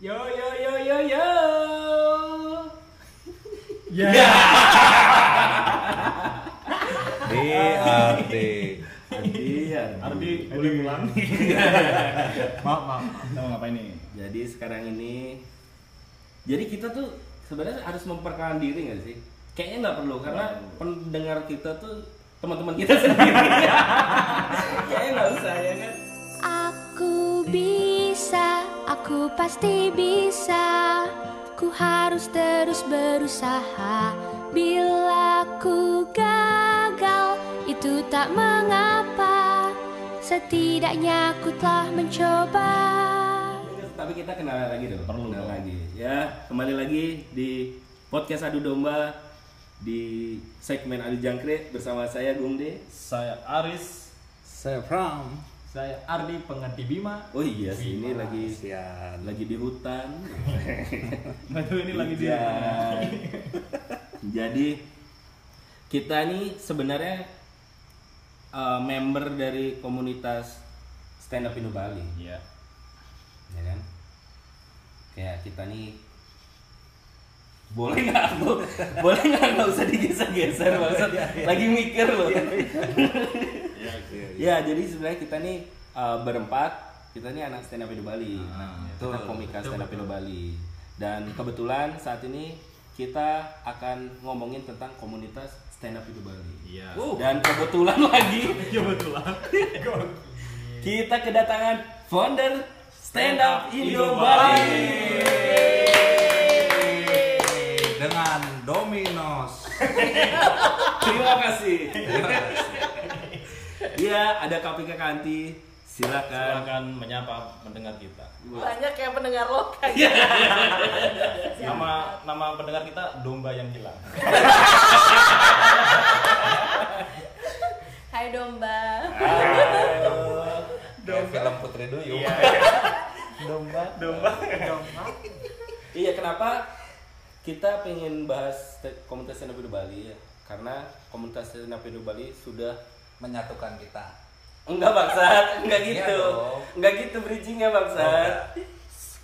Yo yo yo yo yo. Ya. Di Ardi. Iya. Ardi boleh pulang. maaf maaf. Mau ngapain nih? Jadi sekarang ini, jadi kita tuh sebenarnya harus memperkenalkan diri nggak sih? Kayaknya nggak perlu karena pendengar kita tuh teman-teman kita sendiri. Kayaknya nggak usah ya kan? Aku bisa, aku pasti bisa. Ku harus terus berusaha. Bila ku gagal, itu tak mengapa. Setidaknya ku telah mencoba. Tapi kita kenalan lagi dong. Perlu dong. lagi. Ya, kembali lagi di podcast Adu Domba di segmen Adu Jangkrik bersama saya Gungde. Saya Aris, Saya Pram. Saya Ardi pengerti Bima. Oh iya sih ini lagi Sian. lagi di hutan. Betul ini lagi di Hujan. Jadi kita nih sebenarnya uh, member dari komunitas stand up Indo Bali, Iya. ya kan? Kayak kita nih boleh nggak aku boleh nggak nggak usah digeser-geser maksud lagi mikir loh Iya. ya jadi sebenarnya kita nih uh, berempat kita nih anak stand up Indo Bali Ah, kita betul. komika Betul, stand up. Indo Bali dan kebetulan saat ini kita akan ngomongin tentang komunitas stand up Indo Bali Iya. dan kebetulan lagi betul. kita kedatangan founder stand up Indo Indo Bali Dengan Dominos. terima kasih Iya, ada Kapika Kanti. Silakan. Silakan menyapa mendengar kita. banyak kayak pendengar lokal Nama nama pendengar kita Domba yang hilang. Hai domba Halo. Kayak film Putri Duyung. Iya. Domba. Domba. Domba. Iya, kenapa kita pengen bahas komunitas stand up Bali ya? Karena komunitas stand up Bali sudah Menyatukan kita. enggak bangsat, enggak Iya gitu. Enggak gitu bridgingnya bangsat. Oh,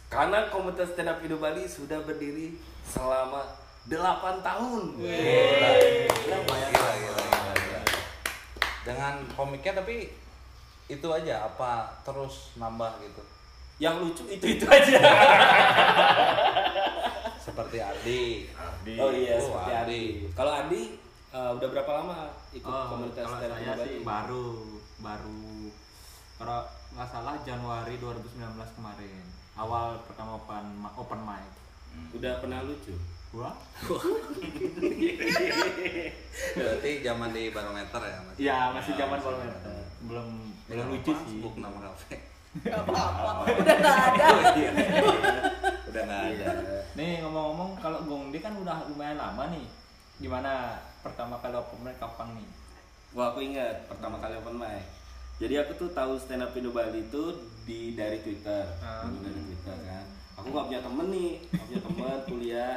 Karena komunitas stand up Indo Bali sudah berdiri selama 8 tahun. Gila, gila, gila, gila, gila. Dengan komiknya tapi itu aja apa terus nambah gitu. Yang lucu itu-itu aja. Seperti Ardi. Ardi. Oh iya, Oh, seperti. Adi. Kalau Adi eh, udah berapa lama ikut Oh, komunitas kalau stand up saya sih baru baru kalau nggak salah Januari 2019 kemarin awal pertama open open mic Udah pernah lucu? gua Berarti zaman di barometer ya Mas? ya masih Ah, zaman masih baru barometer. belum belum lucu sih Facebook nama kafe. Apa-apa Udah gak ada Oh, iya. Udah nggak ada. nih ngomong-ngomong kalau Gongdi kan udah lumayan lama nih gimana pertama kali open mic kapan nih Wah aku ingat pertama kali open mic. Jadi aku tuh tahu stand up Indo Bali itu di dari Twitter, dulu dari Twitter kan. Aku nggak punya temen nih, nggak punya temen kuliah.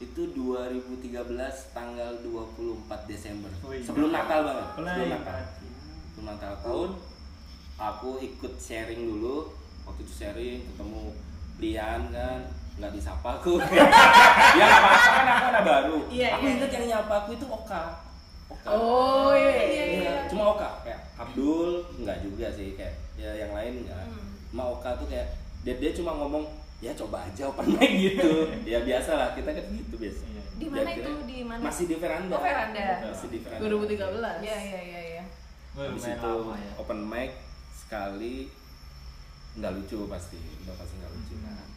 Itu 2013 tanggal 24 Desember. Wih. Sebelum Natal banget. Sebelum Natal. Sebelum Natal tahun aku ikut sharing dulu. Waktu itu sharing ketemu Lian kan, nggak disapa aku. ya nggak apa-apa kan aku anak baru. Iya, aku iya. ingat yang nyapa aku itu Oka. Oka. Oh iya iya Iya, cuma Oka kayak Abdul enggak juga sih kayak ya yang lain enggak. Cuma Oka tuh kayak dia dia cuma ngomong ya coba aja open mic gitu. ya biasa lah kita kan gitu biasa. Iya. Di mana Kira-kira itu? Di mana? Masih di veranda. Oh, veranda. Masih di veranda. 2013 Iya iya iya iya Wih, Habis itu lama ya open mic sekali nggak lucu pasti, udah pasti nggak lucu Hmm. kan.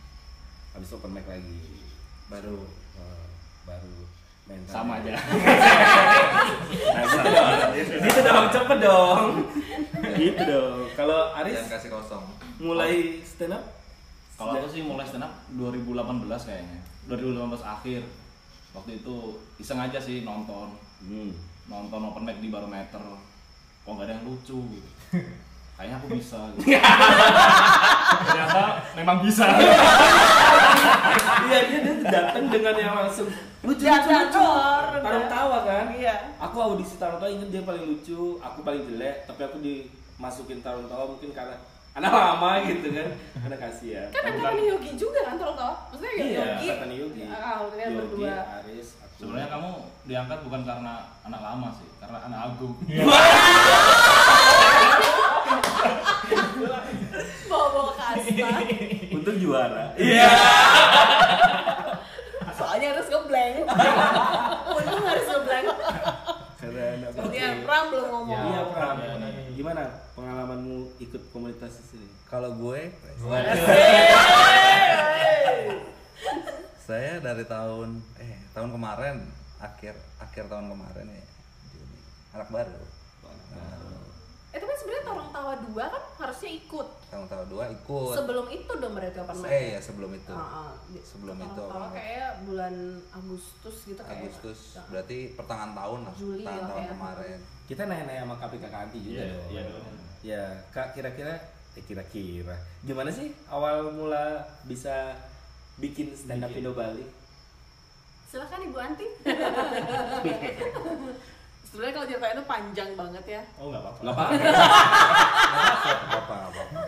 Habis open mic lagi baru eh, baru main sama aja Nah, gitu dong. gitu dong, cepet dong. gitu dong. Kalau Aris Jangan kasih kosong. mulai stand up? Kalau aku sih mulai stand up 2018 kayaknya. 2018 akhir. Waktu itu iseng aja sih nonton. Hmm. Nonton open mic di barometer. Kok nggak ada yang lucu gitu. Kayaknya aku bisa gitu. Ternyata memang bisa. Iya dia, dia datang dengan yang langsung lucu Ya, lucu lucu. Taruh tawa kan? Iya Aku audisi taruh tawa inget dia paling lucu, aku paling jelek, tapi aku dimasukin taruh tawa mungkin karena anak lama gitu kan anak kasihan Kan angkatan Yogi juga kan tolong tau Maksudnya ya iya Yogi angkatan Yogi Ah, kalian Yogi, berdua Aris aku Sebenarnya kamu diangkat bukan karena anak lama sih, karena anak agung. Bawa-bawa kasta untuk juara. Iya. Soalnya harus ngeblank Untung harus ngeblank karena anak Kemudian Pram belum ngomong. Iya Pram. Ya, ya, ya. gimana pengalamanmu ikut komunitas di sini? Kalau gue, saya dari tahun eh tahun kemarin akhir akhir tahun kemarin ya Juni. anak baru. Anak baru. Eh tapi sebenarnya Torong Tawa 2 kan harusnya ikut Tahun tahun dua ikut. Sebelum itu dong berarti open mic eh ya sebelum itu. Ah, ah. Sebelum Torong itu Tawa kayak bulan Agustus gitu kayak Agustus Ah. berarti pertengahan tahun lah Juli pertengahan tahun ya. kemarin kita nanya-nanya sama KPK Kanti juga Iya, dong iya dong. ya kak kira-kira eh kira-kira gimana sih awal mula bisa bikin stand up Indo Bali Silahkan Ibu Anti Sebenarnya kalau ceritanya itu panjang banget ya. Oh nggak apa-apa. nggak apa-apa.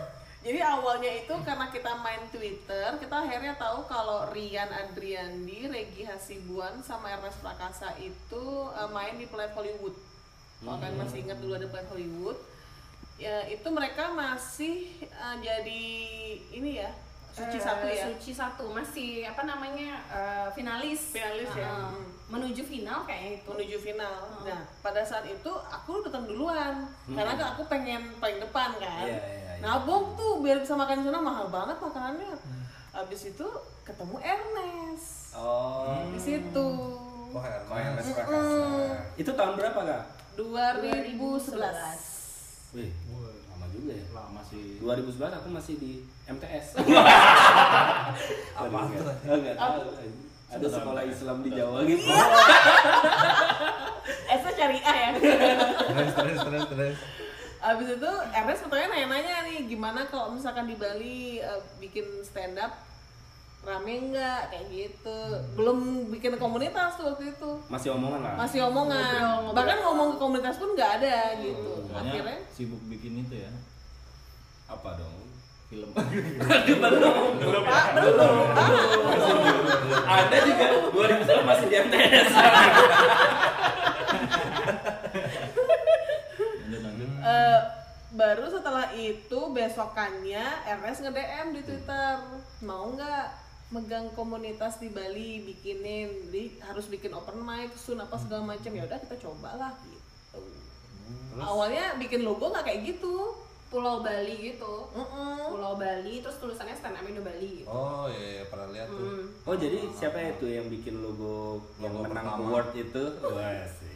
Jadi awalnya itu karena kita main Twitter, kita akhirnya tahu kalau Rian Adriandi, Regi Hasibuan, sama Ernest Prakasa itu eh, main di Planet Hollywood. Kalau kalian masih ingat dulu ada Planet Hollywood, ya itu mereka masih eh, jadi ini ya suci Eh, satu ya. Suci satu masih apa namanya eh, finalis. Finalis ya. Heeh. Hmm. Menuju final kayaknya itu. menuju final. Oh. Nah, pada saat itu aku datang duluan karena kan aku pengen paling depan kan. Iya, iya, iya. Nabung tuh biar bisa makan di sana mahal banget makanannya. Habis itu ketemu Ernest oh di situ. oh Ernest. Ernest Prakasa itu tahun berapa kak 2011. wih lama juga ya. Lama sih. 2011 aku masih di MTS Apaan tuh? Oh, nggak tahu. Ada sekolah Islam di Jawa gitu. Esa syariah ya. terus terus terus terus. Abis itu Ernest pertanyaan nanya-nanya nih gimana kalau misalkan di Bali eh, bikin stand up rame nggak? Kayak gitu. Belum bikin komunitas tuh waktu itu. Masih omongan lah. Masih omongan. Bahkan ngomong ke komunitas pun nggak ada gitu. Soalnya akhirnya? sibuk bikin itu ya. apa dong? Film. ah, belum. Ah, ada juga. 2011 masih di MTS eh, baru setelah itu besokannya Ernest nge DM di Twitter. Mau nggak megang komunitas di Bali bikinin jadi harus bikin open mic sun apa segala macam ya udah kita coba lah gitu awalnya bikin logo nggak kayak gitu Pulau Bali gitu. Mm-mm. Pulau Bali terus tulisannya stand up Indo Bali gitu. oh iya, iya pernah lihat tuh Hmm. oh jadi siapa itu yang bikin logo yang Logo menang pertama. award itu wah sih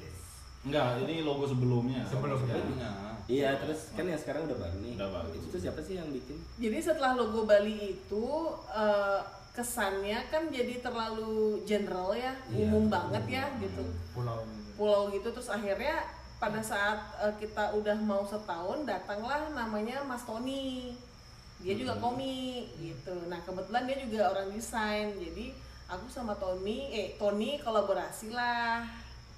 Enggak, ini logo sebelumnya. Sebelumnya. Sebelumnya. iya terus kan yang sekarang udah baru nih Udah baru. itu tuh siapa sih yang bikin jadi setelah logo Bali itu eh, kesannya kan jadi terlalu general ya Iya. umum banget ya gitu. Pulau pulau gitu terus akhirnya pada saat eh, kita udah mau setahun datanglah namanya Mas Tony. Dia juga Hmm. komik gitu. Nah kebetulan dia juga orang desain. Jadi aku sama Tony eh Tony kolaborasi lah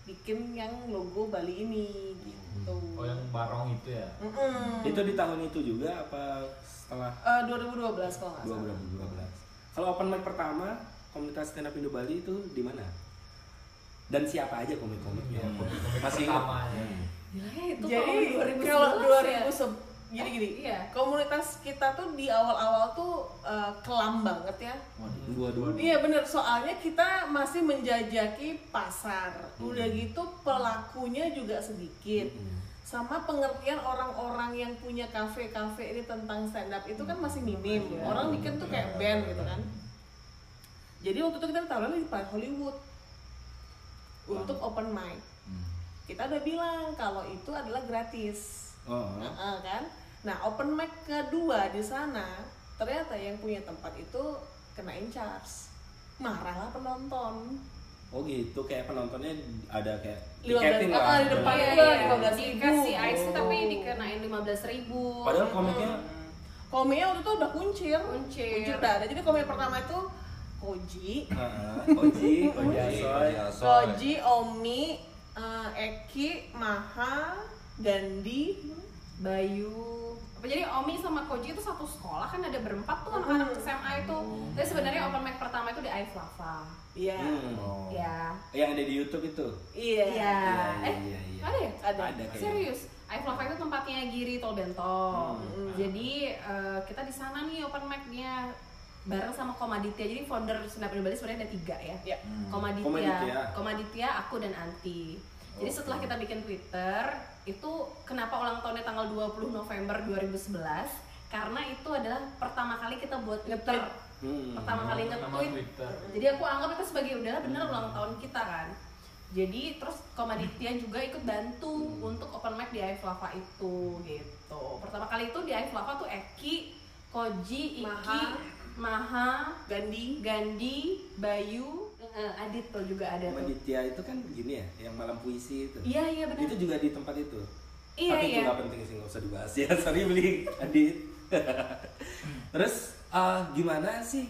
bikin yang logo Bali ini gitu. Oh yang barong itu ya. Mm-mm. itu di tahun itu juga apa setelah? Eh, 2012 kalau nggak salah. 2012 kalau open mic pertama komunitas stand up Indo Bali itu di mana? Dan siapa aja komik-komiknya? Masih ingat? pertama ya. Gila ya itu jadi tahun 2011 kalau ya. 2000 jadi gini Iya. komunitas kita tuh di awal-awal tuh eh, kelam banget ya. Dua dua Iya bener, soalnya kita masih menjajaki pasar. Udah gitu pelakunya juga sedikit Sama pengertian orang-orang yang punya kafe-kafe ini tentang stand up itu kan masih minim. Orang bikin tuh kayak band gitu kan. Jadi waktu itu kita taruhnya di Hollywood. Untuk open mic. Kita udah bilang kalau itu adalah gratis. Oh. Nah, kan? Nah, open mic kedua di sana ternyata yang punya tempat itu kena in charge. Marahlah penonton. oh gitu. Kayak penontonnya ada kayak 15 tiketing ah, lah di depan Iya, gua iya. 15 ribu. Dikasih ice Oh. tapi dikenain 15 ribu. padahal komiknya Komiknya waktu itu udah kuncir. Kuncir. udah ada. Jadi komik pertama itu Koji, ah, Oji Oji Asoy Oji Asoy. Koji, Omi, eh, Eki, Maha, Gandhi, Bayu jadi Omi sama Koji itu satu sekolah kan ada berempat tuh anak-anak SMA itu tapi sebenarnya open mic pertama itu di Aif Lava Iya. Hmm. Oh. ya Yang ada di YouTube itu. Iya. Iya. Eh, iya, iya. ada ya? Ada. Ada. Serius? Aif Lava itu tempatnya Giri Tol Bentong. Hmm. Jadi eh, kita di sana nih open mic-nya bareng sama Komaditya. Jadi founder Indo Bali sebenarnya ada tiga ya. Iya. Komaditya, Komaditya. Komaditya, aku dan Anti. Jadi setelah kita bikin Twitter, itu kenapa ulang tahunnya tanggal 20 November 2011? Karena itu adalah pertama kali kita buat Twitter. Hmm. Pertama kali nge-tweet Twitter. jadi aku anggap itu sebagai udahlah bener ulang tahun kita kan jadi terus Komaditya juga ikut bantu untuk open mic di Aif Lava itu gitu pertama kali itu di Aif Lava tuh Eki Koji Iki Maha. Maha Gandhi. Gandhi Bayu eh, Adit tuh juga ada tuh Maditya itu kan gini ya, yang malam puisi itu. iya iya benar Itu juga di tempat itu. Iya, Tapi itu iya. nggak penting sih, nggak usah dibahas ya. Sorry beli Adit. Terus eh, gimana sih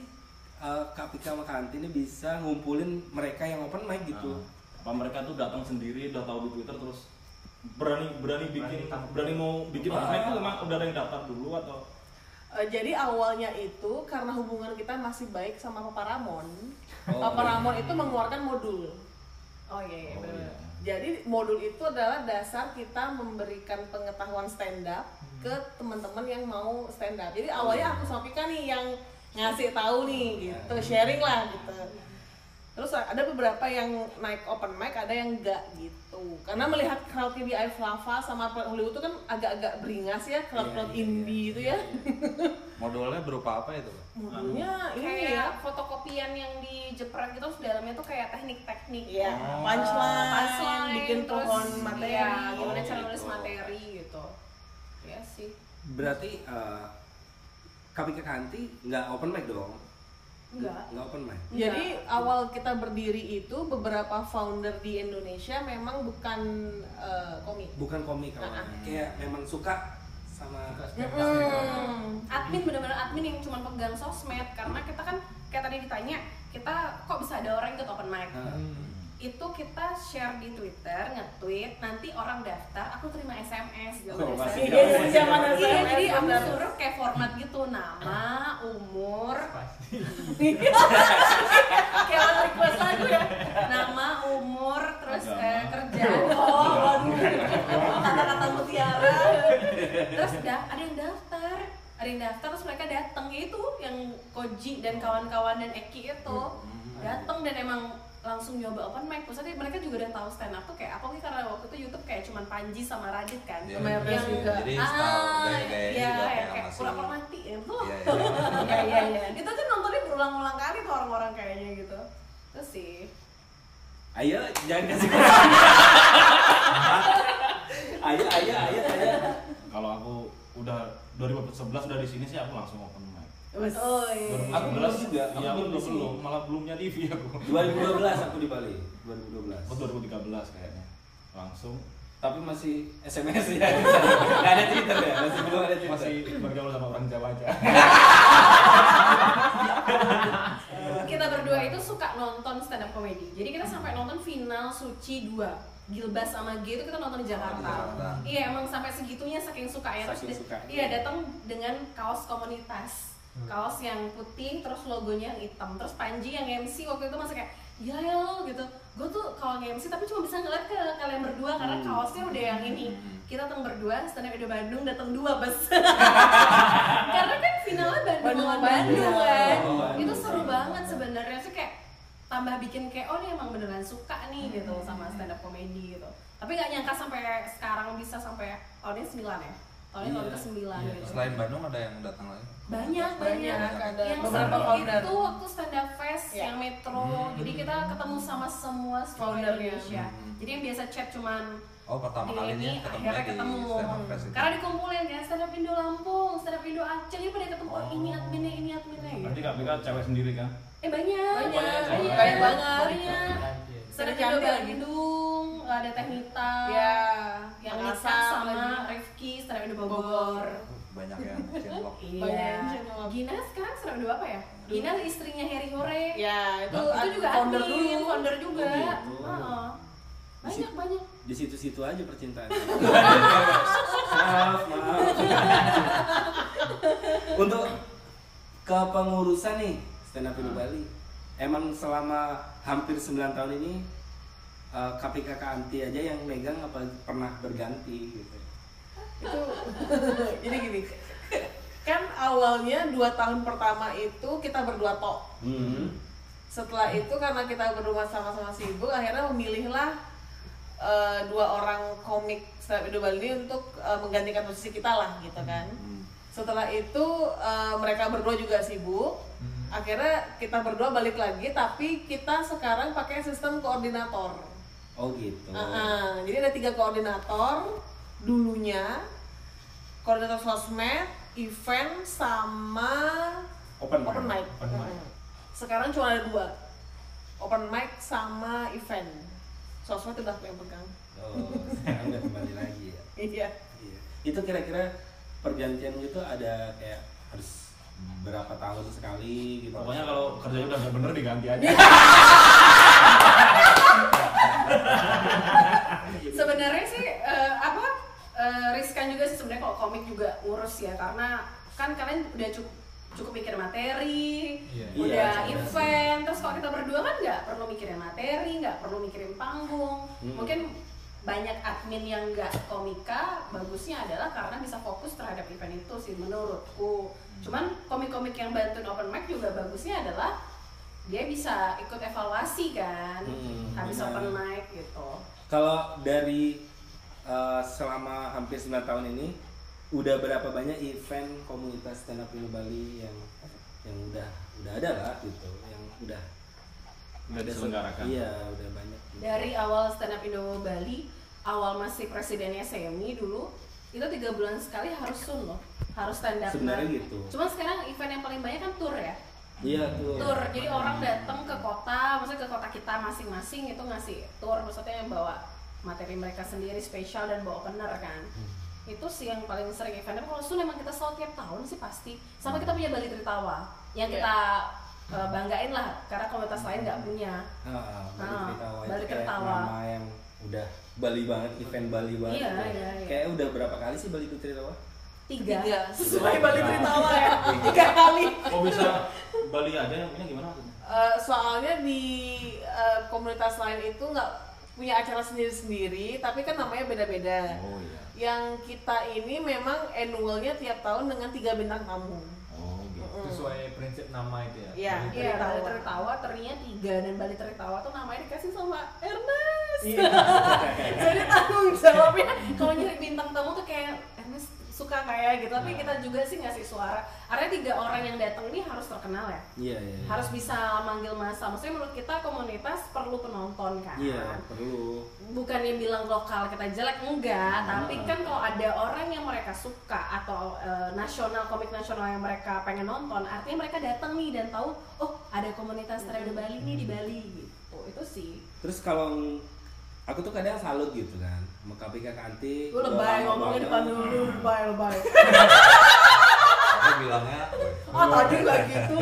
eh, Kapika sama Kanti ini bisa ngumpulin mereka yang open mic gitu? Nah, apa mereka tuh datang sendiri udah tahu di Twitter terus berani berani bikin berani mau bikin open mic emang udah ada yang daftar dulu atau Eh, jadi awalnya itu karena hubungan kita masih baik sama Papa Ramon. Oh, Papa iya. Itu mengeluarkan modul. oh iya iya Oh, benar iya. Jadi modul itu adalah dasar kita memberikan pengetahuan stand up ke teman-teman yang mau stand up. Jadi awalnya aku sama Pika nih yang ngasih tahu nih gitu, sharing lah gitu. Terus ada beberapa yang naik open mic, ada yang enggak gitu. Karena melihat crowdnya di Aif Lava sama Hollywood itu kan agak-agak beringas ya, crowd-crowd Iya, iya, indie itu ya. Modulnya berupa apa itu? Modulnya ini ya, kayak fotokopian yang dijepret gitu terus dalamnya tuh kayak teknik-teknik ya Oh. punchline, punchline bikin terus, pohon materi. iya, gimana Oh, cara nulis gitu. materi gitu ya sih Berarti eh, Kapika Kanti nggak open mic dong? Enggak. Nggak open mic. Jadi awal kita berdiri itu beberapa founder di Indonesia memang bukan eh, komik. Bukan komik awalnya. Kayak memang suka sama Mm-mm. admin bener-bener admin yang cuma pegang sosmed. Karena kita kan kayak tadi ditanya kita kok bisa ada orang ikut open mic? Nah, itu kita share di Twitter, nge-tweet, nanti orang daftar, aku terima SMS gitu. Oh, masih Iya, zaman Iya, SMS, jadi aku suruh kayak format gitu, nama, umur, kayak request lagu ya, nama, umur, terus eh, kerjaan, oh, waduh, kata-kata mutiara, terus da ada yang daftar, ada yang daftar, terus mereka datang itu yang Koji dan kawan-kawan dan Eki itu. Datang dan emang langsung nyoba open mic. Maksudnya mereka juga udah tahu stand up tuh kayak apa sih karena waktu itu YouTube kayak cuman Panji sama Radit kan. Iya, Sama Ernest juga. Jadi style gaya-gaya iya, juga ya, yang kayak pura-pura mati ya tuh. Iya, Iya iya iya. Itu kan nontonnya berulang-ulang kali tuh orang-orang kayaknya gitu. Terus sih. Ayo, jangan kasih Ayo, ayo, ayo, ayo. kalau aku udah 2011 udah di sini sih aku langsung open. Oh iya. Aku belum juga, aku aku belum belum, malah belumnya TV aku. 2012 aku di Bali. 2012. Oh 2013 kayaknya. Langsung Tapi masih SMS ya. Nggak ada Twitter ya, masih belum ada Twitter. masih bergaul sama orang Jawa aja. Kita berdua itu suka nonton stand up comedy. Jadi kita sampai nonton final Suci 2. Gilbas sama G itu kita nonton di Jakarta. di Jakarta. Iya, emang sampai segitunya saking sukanya terus Saking sukanya. Iya, datang dengan kaos komunitas. Kaos yang putih terus logonya yang hitam. Terus Panji yang MC waktu itu masih kayak ya ya lo gitu. Gue tuh kalau nge-MC tapi cuma bisa ngeliat ke kalian berdua karena kaosnya udah yang ini. Kita datang berdua, stand up Bandung datang dua bus. karena kan finalnya Bandung Bandung lawan Bandung Bandung. kan. Bandung. Itu seru banget sebenarnya sih kayak tambah bikin kayak oh ini emang beneran suka nih gitu sama stand up comedy gitu tapi nggak nyangka sampai sekarang bisa sampai ini sembilan ya tahun Iya. ke sembilan Iya. gitu Selain Bandung ada yang datang lagi? banyak banyak Banyak, ada yang beberapa seru founder. itu waktu stand up fest Iya. yang metro jadi kita ketemu sama semua founder Foundernya. Indonesia jadi yang biasa chat cuman Oh pertama kalinya ini akhirnya di ketemu stand up fest itu. karena dikumpulin kan stand up Indo Lampung stand up Indo Aceh ini pada ketemu oh, ini adminnya ini adminnya gitu Berarti Kak Bika cewek sendiri kan? Eh banyak, Banyak, banyak, banyak banget. banyak. Stand up Indo. Bandung, ada Teknita, Ya, yang Makassar Nisa sama lagi. Rifki, stand up Indo Bogor. Banyak yang cinlok. Banyak Iya. yang channel. Gina sekarang up Indo apa ya? Gina istrinya Harry Hore. Ya, itu, itu juga founder admin, dulu. founder juga. Oh, gitu. Heeh. Banyak banyak. di situ-situ aja percintaan. maaf, maaf. Untuk kepengurusan nih stand up Indo Bali. Emang selama hampir 9 tahun ini eh, KPK Anti aja yang megang apa pernah berganti gitu. Itu. Jadi gini kan awalnya dua tahun pertama itu kita berdua tok. Hmm. setelah itu karena kita berdua sama-sama sibuk akhirnya memilihlah eh, dua orang komik stand up Indo Bali ini untuk eh, menggantikan posisi kita lah gitu kan. Setelah itu eh, mereka berdua juga sibuk. Akhirnya kita berdua balik lagi tapi kita sekarang pakai sistem koordinator. Oh gitu. Ah, ah. jadi ada tiga koordinator dulunya koordinator sosmed event sama Open mic. open mic. Open mic. Sekarang cuma ada dua. Open mic sama event. Sosmed udah aku yang pegang. Oh, sekarang udah kembali lagi ya. Iya. Iya. Itu kira-kira pergantian itu ada kayak harus berapa tahun sekali gitu. Pokoknya kalau kerjanya udah nggak bener diganti aja. sebenarnya sih eh, riskan juga sih sebenarnya kalau komik juga ngurus ya karena kan kalian udah cukup cukup mikir materi, Iya. udah Iya, event, terus kalau kita berdua kan nggak perlu mikirin materi, nggak perlu mikirin panggung, Hmm. mungkin banyak admin yang nggak komika, bagusnya adalah karena bisa fokus terhadap event itu sih menurutku. Cuman komik-komik yang bantuin open mic juga bagusnya adalah dia bisa ikut evaluasi kan, Hmm, habis benar. open mic gitu. Kalau dari uh, selama hampir 9 tahun ini udah berapa banyak event komunitas stand up Indo Bali yang yang udah udah ada lah gitu, yang udah Udah diselenggarakan. Iya, udah banyak. dari awal stand up Indo Bali awal masih presidennya Semi dulu itu tiga bulan sekali harus sun loh harus stand up Sebenarnya gitu. cuman sekarang event yang paling banyak kan tour ya Iya tuh. tour jadi orang datang ke kota maksudnya ke kota kita masing-masing itu ngasih tour maksudnya yang bawa materi mereka sendiri spesial dan bawa opener kan itu sih yang paling sering event tapi kalau sun emang kita selalu tiap tahun sih pasti sama kita punya Bali Tritawa yang Iya. kita eh, banggain lah karena komunitas lain nggak punya Ah, Bali Ah, Tritawa itu Bali kayak Tritawa. nama yang udah Bali banget, event Bali banget. Iya, iya, iya. Kayak udah berapa kali sih Bali Tritawa? tiga, Tiga. Sesuai Bali Tritawa ya. Tiga kali. Kok bisa Bali aja yang punya gimana maksudnya? Eh, soalnya di eh, komunitas lain itu nggak punya acara sendiri-sendiri, tapi kan namanya beda-beda. Oh iya. Yang kita ini memang annualnya tiap tahun dengan tiga bintang tamu. Oh gitu. Mm. Sesuai prinsip nama itu ya. Iya. Bali Iya, Tertawa. Bali Tertawa terinya tiga dan Bali Tertawa tuh namanya dikasih sama Ernest. Iya. Jadi tanggung jawabnya kalau nyari bintang tamu tuh kayak Ernest suka kayak gitu, tapi Nah. kita juga sih ngasih suara. Artinya tiga orang yang datang ini harus terkenal ya, Iya, iya. iya. harus bisa manggil masa. Maksudnya menurut kita komunitas perlu penonton kan. Iya, perlu. Bukannya bilang lokal kita jelek enggak, tapi Hmm. kan kalau ada orang yang mereka suka atau eh, nasional komik nasional yang mereka pengen nonton, artinya mereka datang nih dan tahu oh ada komunitas Trade Bali nih di Bali gitu. Itu sih. Terus kalau aku tuh kadang salut gitu kan sama KPK Kanti. Udah lebay banget. depan dulu, lebay, lebay. Aku bilangnya Oh tadi nggak gitu.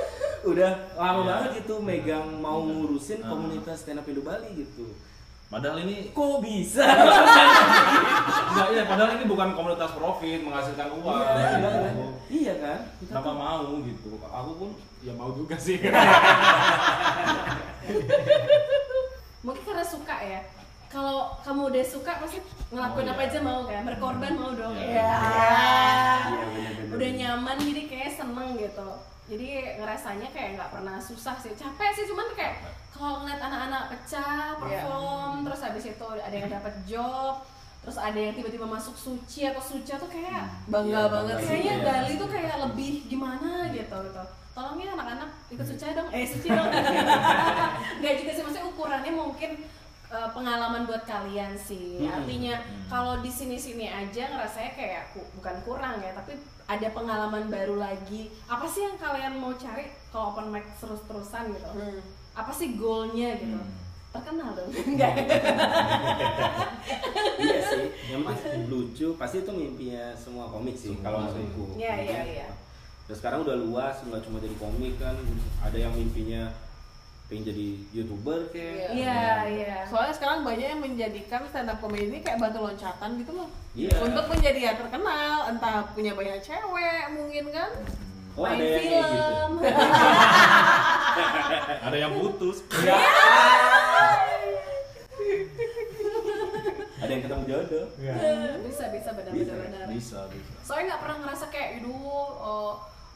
Udah lama Iya. banget gitu megang mau ngurusin Ah. komunitas stand up Indo Bali gitu. Padahal ini Kok bisa? enggak ya, padahal ini bukan komunitas profit menghasilkan uang. Iya, iya, gitu. kan? Iya kan? Kita Kenapa tuh- mau gitu? Aku pun ya mau juga sih. Mungkin karena suka ya. Kalau kamu udah suka pasti ngelakuin Oh, apa iya. aja mau kan? Berkorban mau dong. Iya. Ya. Iya, bener-bener. Udah nyaman jadi kayak seneng gitu. Jadi ngerasanya kayak nggak pernah susah sih. Capek sih cuman kayak kalau ngeliat anak-anak pecah, perform, terus habis itu ada yang dapat job, terus ada yang tiba-tiba masuk suci atau suci tuh kayak Bangga Iya, banget kayaknya Iya. Bali tuh kayak lebih gimana gitu gitu tolong ya anak-anak ikut suci dong eh suci dong nggak juga sih maksudnya ukurannya mungkin eh, pengalaman buat kalian sih. Hmm. artinya kalau di sini-sini aja ngerasanya kayak ku- bukan kurang ya tapi ada pengalaman baru lagi. Apa sih yang kalian mau cari kalau open mic terus-terusan gitu? Hmm. apa sih goalnya gitu? Hmm. terkenal dong. Enggak. Iya sih. Yang pasti lucu pasti itu mimpinya semua komik sih kalau menurutku Iya, iya, iya. dan sekarang udah luas nggak cuma jadi komik kan ada yang mimpinya pengen jadi youtuber kayak Iya, iya. Soalnya sekarang banyak yang menjadikan stand up comedy ini kayak batu loncatan gitu loh. Iya. Untuk menjadi yang terkenal, entah punya banyak cewek mungkin kan. oh Main ada yang kayak gitu film. Ada yang putus. ada yang ketemu jodoh bisa bisa benar Bisa, benar benar. Bisa, bisa. Soalnya nggak pernah ngerasa kayak, aduh, oh,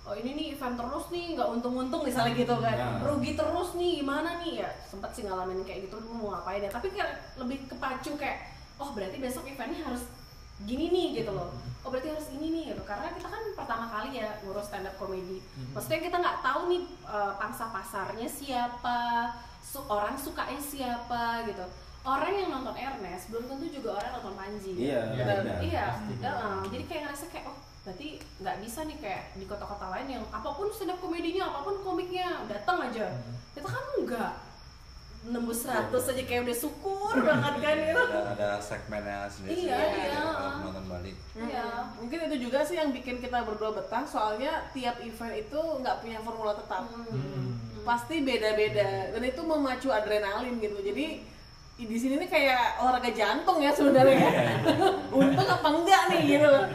oh ini nih event terus nih, nggak untung-untung misalnya gitu kan, Nah. rugi terus nih, gimana nih ya? Sempet sih ngalamin kayak gitu, dulu mau ngapain ya? Tapi kayak lebih kepacu kayak, oh berarti besok eventnya harus gini nih gitu loh. Oh berarti harus ini nih gitu. Karena kita kan pertama kali ya ngurus stand up comedy. Maksudnya kita nggak tahu nih eh, pangsa pasarnya siapa, su- orang sukanya siapa gitu. Orang yang nonton Ernest belum tentu juga orang nonton Panji. kan? iya Iya. benar. Iya, heeh. jadi kayak ngerasa kayak oh berarti nggak bisa nih kayak di kota-kota lain yang apa pun stand up komedinya, apa pun komiknya datang aja. Kita kan enggak nembus 100 aja kayak udah syukur banget kan itu. ada ada segmennya sendiri Iya, sendiri iya. kalau penonton balik Iya. Mungkin itu juga sih yang bikin kita berdua betah, soalnya tiap event itu nggak punya formula tetap. Hmm. Pasti beda-beda dan itu memacu adrenalin gitu. Jadi di sini nih kayak olahraga jantung ya sebenarnya. Untung apa enggak nih gitu loh.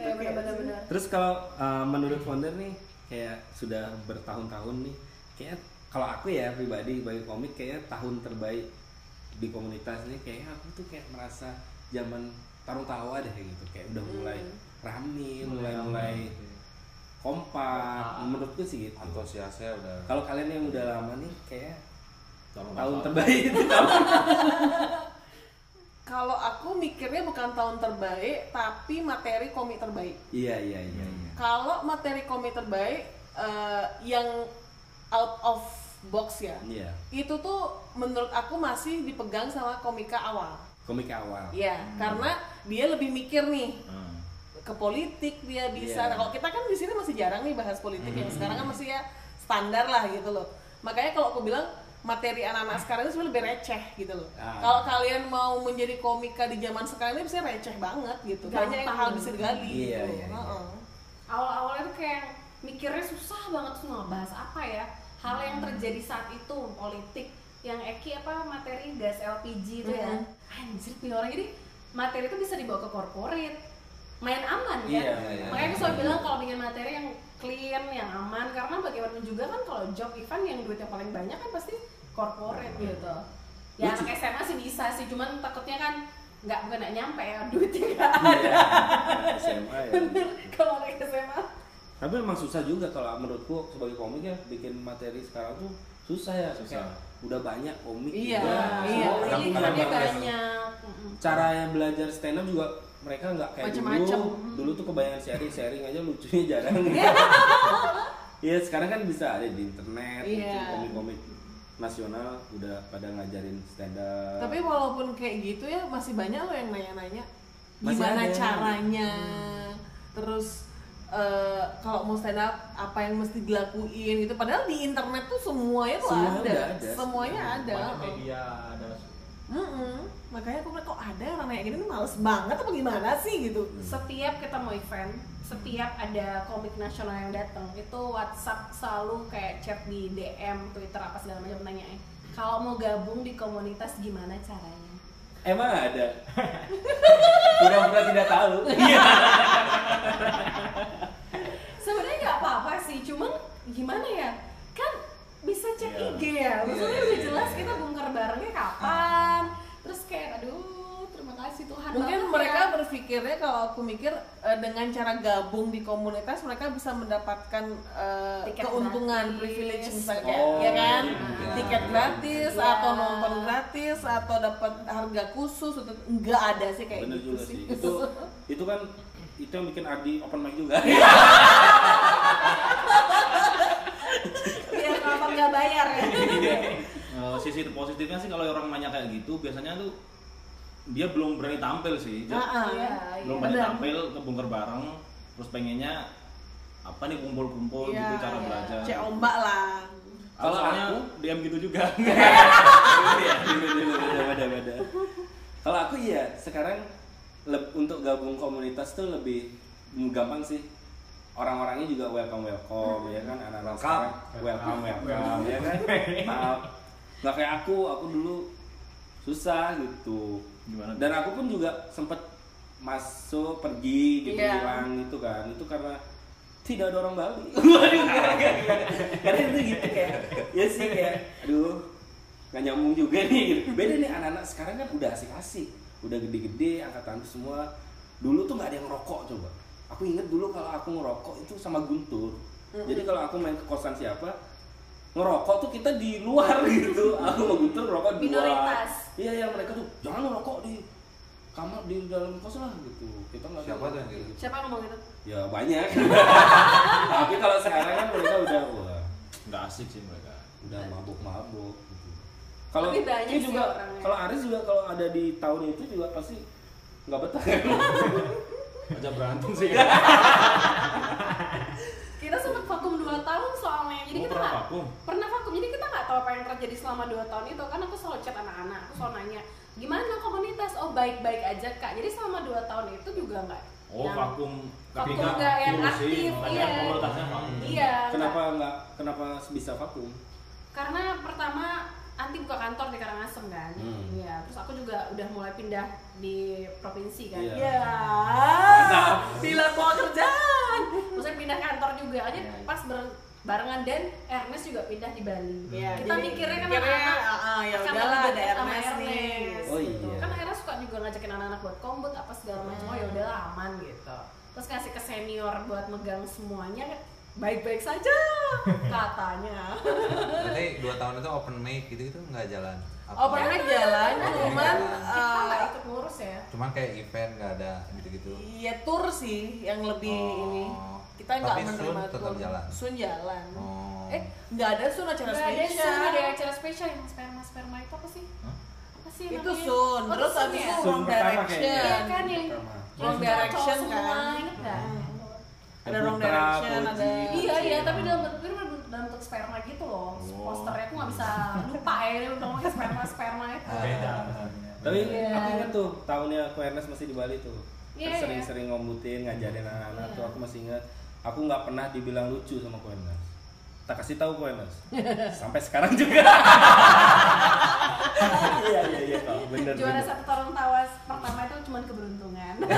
Gitu, kayak benar-benar. Benar. Terus kalau uh, menurut founder nih kayak sudah bertahun-tahun nih kayak kalau aku ya pribadi bagi komik kayak tahun terbaik di komunitas nih kayak aku tuh kayak merasa zaman tarung tawa deh gitu. Kayak udah mulai rame mulai mulai kompak menurutku sih gitu. Antusiasnya udah kalau kalian yang udah lama nih kayak Tahun terbaik itu tahun Kalau aku mikirnya bukan tahun terbaik, tapi materi komik terbaik. iya iya iya iya Kalau materi komik terbaik eh, yang out of box ya, iya itu tuh menurut aku masih dipegang sama komika awal. komik awal Iya, karena dia lebih mikir nih Hmm. ke politik dia bisa. Iya. Nah, kalau kita kan di sini masih jarang nih bahas politik ya. Sekarang kan masih ya standar lah gitu loh. Makanya kalau aku bilang materi anak-anak sekarang itu sebenarnya lebih receh gitu loh. Ah. Kalau kalian mau menjadi komika di zaman sekarang ini bisa receh banget gitu. Banyak yang Gampang. hal bisa digali Iya, gitu. iya, iya. Heeh. Awal-awalnya tuh kayak mikirnya susah banget tuh ngebahas apa ya hal yang terjadi saat itu politik yang Eki apa materi gas LPG itu ya anjir punya orang jadi materi itu bisa dibawa ke corporate main aman ya Iya, iya. makanya aku selalu bilang kalau bikin materi yang clean yang aman. Karena bagaimanapun juga kan kalau job event yang duit yang paling banyak kan pasti corporate gitu. Ya anak SMA sih bisa sih cuman takutnya kan nggak bukan nggak nyampe ya duitnya nggak ada. Iya, SMA ya. Bener kalau anak SMA tapi emang susah juga kalau menurutku sebagai komik ya bikin materi sekarang tuh susah ya Susah. Kayak udah banyak komik Iya, juga, iya. punya pilihannya banyak. cara yang belajar stand up juga mereka nggak kayak Macem-macem. dulu dulu tuh kebanyakan sharing sharing aja lucunya jarang Iya sekarang kan bisa ada di internet Iya. komik-komik nasional udah pada ngajarin stand up Tapi walaupun kayak gitu ya masih banyak loh yang nanya-nanya gimana ada. caranya. Terus eh, kalau mau stand up apa yang mesti dilakuin gitu. Padahal di internet tuh semuanya tuh Semua ada. ada. Semuanya ada. banyak media ada Mm-mm. Makanya aku bilang kok ada orang nanya gini? Males banget apa gimana sih? Gitu. setiap kita mau event setiap ada komik nasional yang datang itu WhatsApp selalu kayak chat di DM Twitter apa segala macam nanyain kalau mau gabung di komunitas gimana caranya? Emang ada? Pura-pura tidak tahu. Sebenarnya nggak apa-apa sih cuman gimana ya cek Iya. IG ya maksudnya udah jelas kita bongkar barengnya kapan terus kayak aduh terima kasih Tuhan Mungkin mereka ya. berpikirnya kalau aku mikir eh, dengan cara gabung di komunitas mereka bisa mendapatkan Tiket keuntungan gratis. privilege misalnya kayak Oh, ya kan iya. tiket gratis Iya. atau nonton gratis atau dapat harga khusus itu enggak ada sih kayak bener gitu juga sih. sih itu itu kan itu yang bikin Ardi open mic juga nonton nggak bayar. Ya Eh, sisi positifnya sih kalau orang nanya kayak gitu biasanya tuh dia belum berani tampil sih Ah, ah. Iya, belum iya. berani tampil kebongkar bareng terus pengennya apa nih kumpul-kumpul Iya, gitu cara iya. belajar. Cek ombak lah. Kalau Kalau aku- DM gitu juga. Iya, beda beda beda. Kalau aku iya sekarang untuk gabung komunitas tuh lebih gampang sih orang-orangnya juga welcome welcome ya kan anak-anak Welcome. sekarang welcome welcome ya kan Maaf. nggak kayak aku aku dulu susah gitu Gimana? dan aku pun juga sempet masuk pergi gitu Iya. hilang gitu kan itu karena tidak ada orang Bali Waduh, karena itu gitu kayak ya sih kayak aduh nggak nyambung juga nih gitu. beda nih anak-anak sekarang kan udah asik-asik udah gede-gede angkatan semua dulu tuh nggak ada yang ngerokok coba aku inget dulu kalau aku ngerokok itu sama Guntur jadi kalau aku main ke kosan siapa ngerokok tuh kita di luar gitu aku sama Guntur ngerokok di luar Minoritas. iya iya mereka tuh jangan ngerokok di kamar di dalam kos lah gitu kita nggak Siapa tuh yang gitu? Siapa ngomong gitu? ya banyak tapi kalau sekarang kan mereka udah wah Nggak asik sih mereka. udah mabuk-mabuk gitu. Kalau ini juga kalau Aris juga kalau ada di tahun itu juga pasti nggak betah. Aja berantem sih. Kita sempat vakum 2 tahun soalnya. Jadi Oh, kita pernah nggak vakum? pernah vakum. Jadi kita nggak tahu apa yang terjadi selama 2 tahun itu. Kan aku selalu chat anak-anak, aku selalu nanya, "Gimana komunitas?" Oh, baik-baik aja, Kak. Jadi selama 2 tahun itu juga nggak Oh, yang- vakum. Vakum nggak yang ngurusin, aktif, iya. komunitasnya vakum. Iya. kenapa nggak kenapa bisa vakum? Karena pertama Anti buka kantor di Karangasem kan, Hmm. iya. Terus aku juga udah mulai pindah di provinsi kan, Iya. Iya. Bila mau kerjaan, maksudnya pindah kantor juga aja iya. pas ber- barengan dan Ernest juga pindah di Bali. Iya, Kita jadi mikirnya kan anak-anak ah, ya udahlah, ada sama Ernest nih. Ernest, Oh, gitu. iya. Kan akhirnya suka juga ngajakin anak-anak buat kombut apa segala macam. Oh ya udahlah aman gitu. Terus kasih ke senior buat megang semuanya baik-baik saja katanya. Berarti dua tahun itu open mic gitu-gitu nggak jalan? Apa? Open mic jalan, cuman kita nggak eh, ikut ngurus ya. Cuman kayak event nggak ada gitu-gitu. Iya tour sih yang lebih Oh. ini. Kita nggak Tapi menerima Sun tetap tour. jalan? Sun jalan. Oh. Eh nggak ada Sun acara ada spesial. Sun, ada acara spesial yang sperma sperma itu apa sih? Hah? Apa sih Itu? Sun. Oh, Terus abis ya? itu Sun Wrong Direction. Iya kan yang. Wrong Direction semua, kan. inget? Ada Wrong Direction, ada- Iya iya tapi dalam bentuk itu dalam bentuk sperma gitu loh. Oh. Posternya aku nggak bisa lupa ya dia udah ngomongnya sperma sperma itu. Ah. beda Tapi Iya. aku inget tuh tahunnya aku Ernest masih di Bali tuh. Iya, sering-sering ngombutin, ngajarin anak-anak Iya. tuh aku masih ingat. Aku nggak pernah dibilang lucu sama Ernest. Tak kasih tahu Ernest. Sampai sekarang juga. Iya iya iya bener Juara satu tarung tawas pertama itu cuma keberuntungan.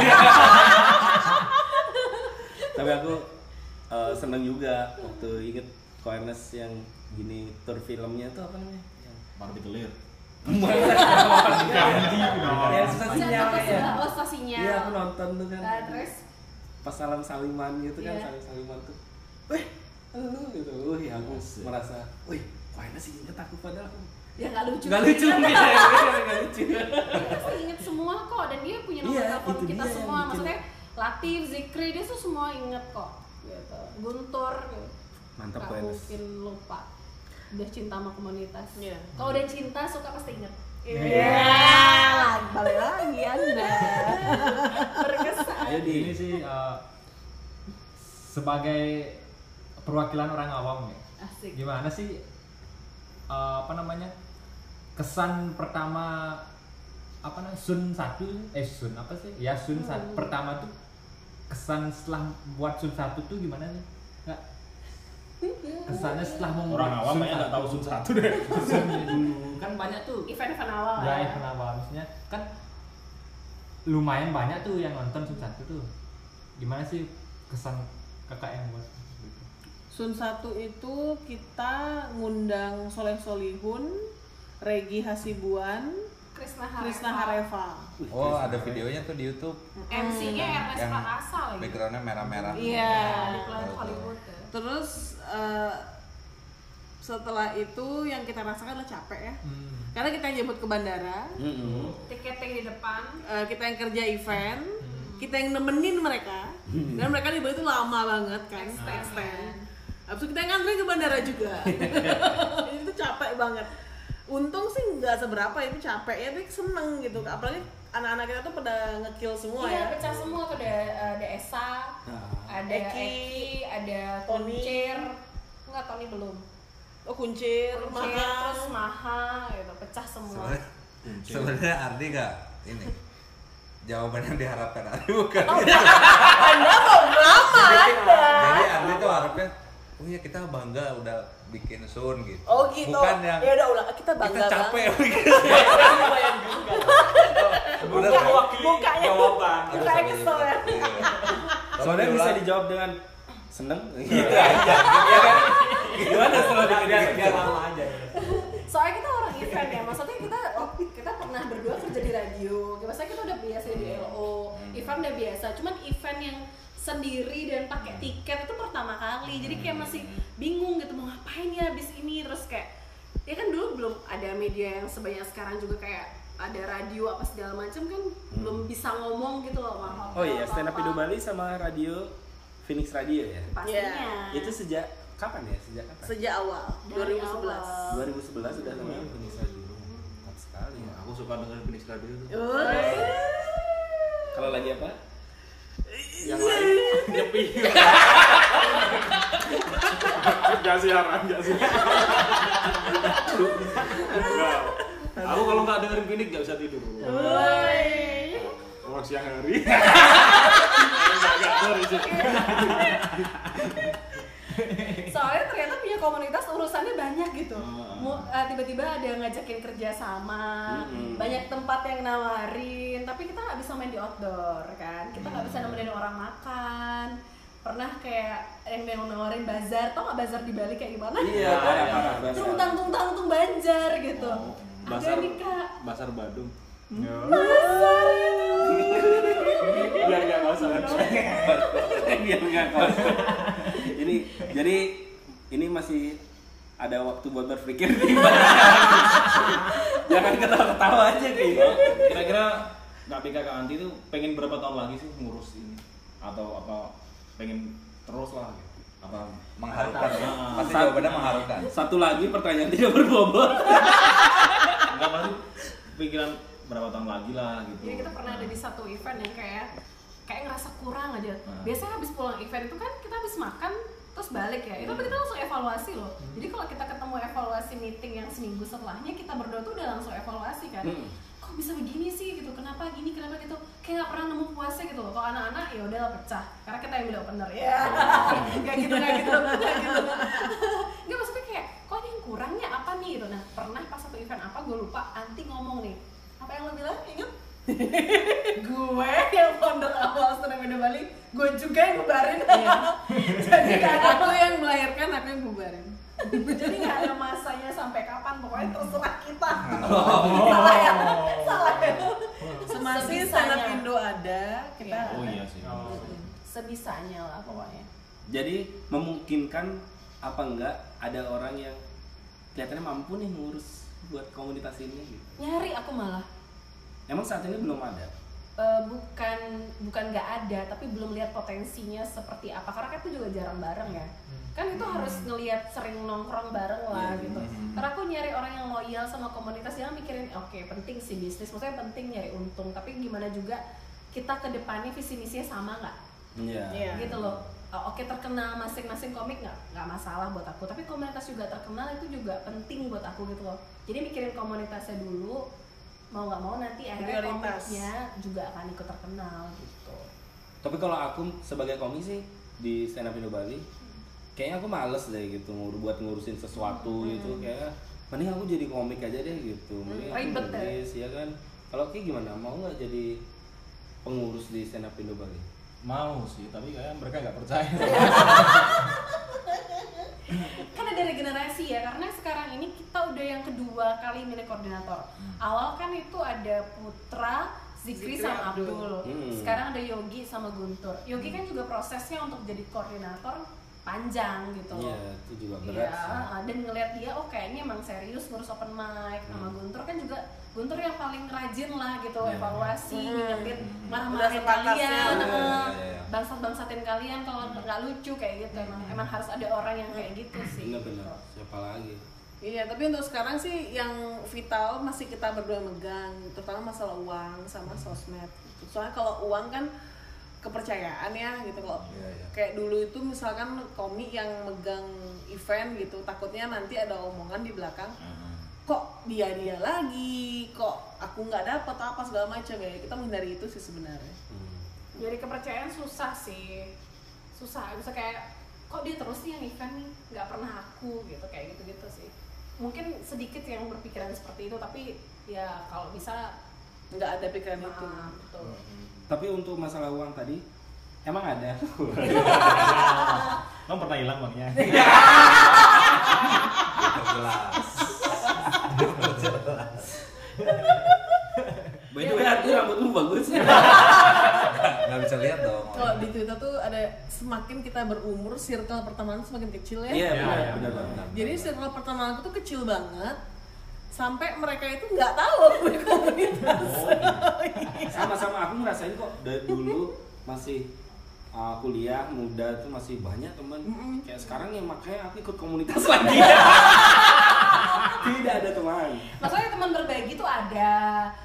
Tapi aku eh, seneng juga waktu inget ku Ernest yang gini tour filmnya tuh apa namanya? Yang Barbie telir. yang ya. Oh. Iya aku nonton tuh kan. Nah, terus pas salam saliman gitu kan Iya. saling saliman tuh weh lu gitu wih aku merasa wih kok enak sih inget aku padahal aku ya nggak lucu. nggak lucu gitu nggak lucu Dia pasti inget semua kok dan dia punya nomor Iya, telepon kita semua. Maksudnya Latif, Zikri dia tuh semua inget kok. Gitu. Guntur. gitu. mantap Enes mungkin lupa. Udah cinta sama komunitas. Iya. Kalau udah cinta suka pasti inget. Iya, balik lagi anda. Berkesan. ayo di ini sih eh, sebagai perwakilan orang awam nih Asik. gimana sih eh, apa namanya kesan pertama apa namanya Sun satu eh Sun apa sih ya Sun satu pertama tuh kesan setelah buat Sun satu tuh gimana sih nggak kesannya setelah membuat Orang awam Sun kayaknya nggak satu. tahu sun satu deh. Sunnya dulu kan banyak tuh Event-event awal ya ya. event awal maksudnya kan lumayan banyak tuh yang nonton Sun satu tuh gimana sih kesan kakak yang buat? Sun satu itu kita ngundang Soleh Solihun, Regi Hasibuan, Krisna Hareva. Krisna Hareva. Oh, ada videonya tuh di YouTube. MC-nya Ernest Yang Prakasa lagi. Backgroundnya merah-merah. Iya. Di Planet Hollywood. ya. Terus eh, setelah itu yang kita rasakan adalah capek ya. Hmm. Karena kita yang jemput ke bandara, Mm-mm. Tiketnya di depan. eh, kita yang kerja event, kita yang nemenin mereka. Dan mereka di itu lama banget kan, Extend. extend. Habis itu kita yang ngantri ke bandara juga. itu capek banget. Untung sih nggak seberapa itu capek ya, tapi seneng gitu. Apalagi anak-anak kita tuh pada ngekill semua iya, ya. pecah semua tuh ada ada Esa, Nah, ada Eki, Eki, ada Tony. Kuncir. Enggak, Tony belum. Oh kuncir, Kuncir, mahal. terus Maha gitu, pecah semua. Sebenarnya Ardi gak ini jawaban yang diharapkan Andi bukan Oh. Anda mau lama Anda. Jadi Andi tuh harapnya, oh ya kita bangga udah bikin Sun gitu. Oh gitu. Bukan yang Ya udah ulang kita bangga kita capek bikin. udah mewakili mukanya jawaban. mukanya kesel ya. Iya. Soalnya bisa dijawab dengan seneng gitu aja. Iya kan? Gimana kalau dipikir lama aja soalnya kita orang event ya maksudnya kita oh, kita pernah berdua kerja di radio maksudnya kita udah biasa di LO event udah biasa cuman event yang sendiri dan pakai tiket itu pertama kali jadi kayak masih bingung gitu mau ngapain ya abis ini terus kayak ya kan dulu belum ada media yang sebanyak sekarang juga kayak ada radio apa segala macam kan belum bisa ngomong gitu loh apa Oh iya, stand up Indo Bali sama radio Phoenix Radio ya. pastinya Itu sejak kapan ya? Sejak kapan? Sejak awal Dari 2011. awal. 2011 sudah sama Phoenix Radio. Mantap sekali ya. Aku suka dengerin Phoenix Radio tuh. Uy. Kalau lagi apa? Yang lain nyepi. Gak siaran, gak siaran. Enggak. Aku kalau nggak dengerin Phoenix nggak bisa tidur. Orang siang hari. Nggak nggak sih. soalnya ternyata punya komunitas urusannya banyak gitu. Ah. Eh, tiba-tiba ada yang ngajakin kerja sama banyak tempat yang nawarin tapi kita nggak bisa main di outdoor kan. Kita nggak bisa nemenin orang makan. Pernah kayak yang yang nawarin bazar tau nggak bazar di Bali kayak gimana? Iya, tungtang tungtang tung banjar gitu. Oh, ada Basar, nih kak. Basar Badung. bazar Biar nggak masalah. Biar nggak kosong. Ini jadi ini masih ada waktu buat berpikir. Jangan ketawa-ketawa aja kayak gitu. Kira-kira Kak Pika Kak Anti itu pengen berapa tahun lagi sih ngurus ini? Atau apa pengen terus lah gitu? Apa mengharukan ya. Ah. Pasti jawabannya mengharukan. Satu lagi pertanyaan tidak berbobot. enggak masih pikiran berapa tahun lagi lah gitu. Jadi kita pernah ada di satu event yang kayak kayak ngerasa kurang aja. Hmm. Biasanya habis pulang event itu kan kita habis makan terus balik ya. Itu Hmm. kita langsung evaluasi loh. Jadi kalau kita ketemu evaluasi meeting yang seminggu setelahnya kita berdua tuh udah langsung evaluasi kan. Hmm. Kok bisa begini sih gitu? Kenapa gini? Kenapa gitu? Kayak nggak pernah nemu puasnya gitu loh. Kalau anak-anak ya udahlah pecah. Karena kita yang bilang bener ya. Gak gitu, gak gitu, gak gitu. Nggak maksudnya kayak kok ada yang kurangnya apa nih gitu. Nah pernah pas satu event apa gue lupa. Anti ngomong nih. Apa yang lo bilang? Ingat? gue yang founder awal Indo Bali gue juga yang bubarin jadi gak ada Aku yang melahirkan, aku yang bubarin. jadi nggak ada masanya sampai kapan pokoknya terserah kita salah ya salah ya Semasi Sebisanya. stand up Indo ada, kita Iya. Oh iya sih. sebisanya lah pokoknya Jadi memungkinkan apa enggak ada orang yang kelihatannya mampu nih mengurus buat komunitas ini gitu. nyari aku malah Emang saat ini belum ada. Eh, bukan bukan nggak ada tapi belum lihat potensinya seperti apa. Karena kan itu juga jarang bareng ya. Kan itu harus ngelihat sering nongkrong bareng lah gitu. karena aku nyari orang yang loyal sama komunitas jangan mikirin oke penting sih bisnis. Maksudnya penting nyari untung tapi gimana juga kita ke depannya visi misinya sama nggak? Iya. Iya. gitu loh. Oh, oke terkenal masing-masing komik nggak nggak masalah buat aku. Tapi komunitas juga terkenal itu juga penting buat aku gitu loh. Jadi mikirin komunitasnya dulu mau nggak mau nanti akhirnya komiknya juga akan ikut terkenal gitu Tapi kalau aku sebagai komisi di stand up Indo Bali, kayaknya aku males deh gitu ngur buat ngurusin sesuatu gitu kayak mending aku jadi komik aja deh gitu. Mending aku ribet ya. nulis ya kan. Kalau kayak gimana? Mau nggak jadi pengurus di stand up Indo Bali? Mau sih, tapi kayaknya mereka nggak percaya. kan ada regenerasi ya karena udah yang kedua kali milih koordinator awal kan itu ada Putra Zikri, Zikri, sama Abdul. Abdul Hmm. sekarang ada Yogi sama Guntur Yogi kan juga prosesnya untuk jadi koordinator panjang gitu loh Iya, itu juga berat Iya, sih. ah, dan ngelihat dia oh kayaknya emang serius ngurus open mic sama Hmm. Guntur kan juga Guntur yang paling rajin lah gitu Iya. evaluasi Hmm. ngingetin marah-marahin kalian Iya, eh, iya, iya. bangsat-bangsatin kalian kalau nggak lucu kayak gitu emang emang harus ada orang yang kayak gitu sih Bener-bener. Siapa lagi? Iya, tapi untuk sekarang sih yang vital masih kita berdua megang, terutama masalah uang sama sosmed. Gitu. Soalnya kalau uang kan kepercayaan ya gitu kalau Iya, iya. kayak dulu itu misalkan komik yang megang event gitu takutnya nanti ada omongan di belakang kok dia dia lagi kok aku nggak dapet apa segala macam ya kita menghindari itu sih sebenarnya Hmm. Jadi kepercayaan susah sih, susah. Bisa kayak kok dia terus nih yang event nih, nggak pernah aku gitu kayak gitu gitu sih. Mungkin sedikit yang berpikiran seperti itu, tapi ya kalau bisa nggak ada pikiran itu nah, betul. Tapi untuk masalah uang tadi emang ada. Kamu pernah hilang uangnya? Jelas. By the way, Arti rambutmu bagus. Nggak bisa lihat dong. kalau di Twitter tuh ada semakin kita berumur circle pertemanan semakin kecil ya Iya, Ya, benar, ya, benar, benar. jadi circle pertemananku tuh kecil banget sampai mereka itu nggak tahu aku punya komunitas Sama-sama aku ngerasain kok dari dulu masih uh, kuliah muda tuh masih banyak teman. Kayak sekarang yang makanya aku ikut komunitas lagi. Tidak ada teman. Maksudnya teman berbagi tuh ada,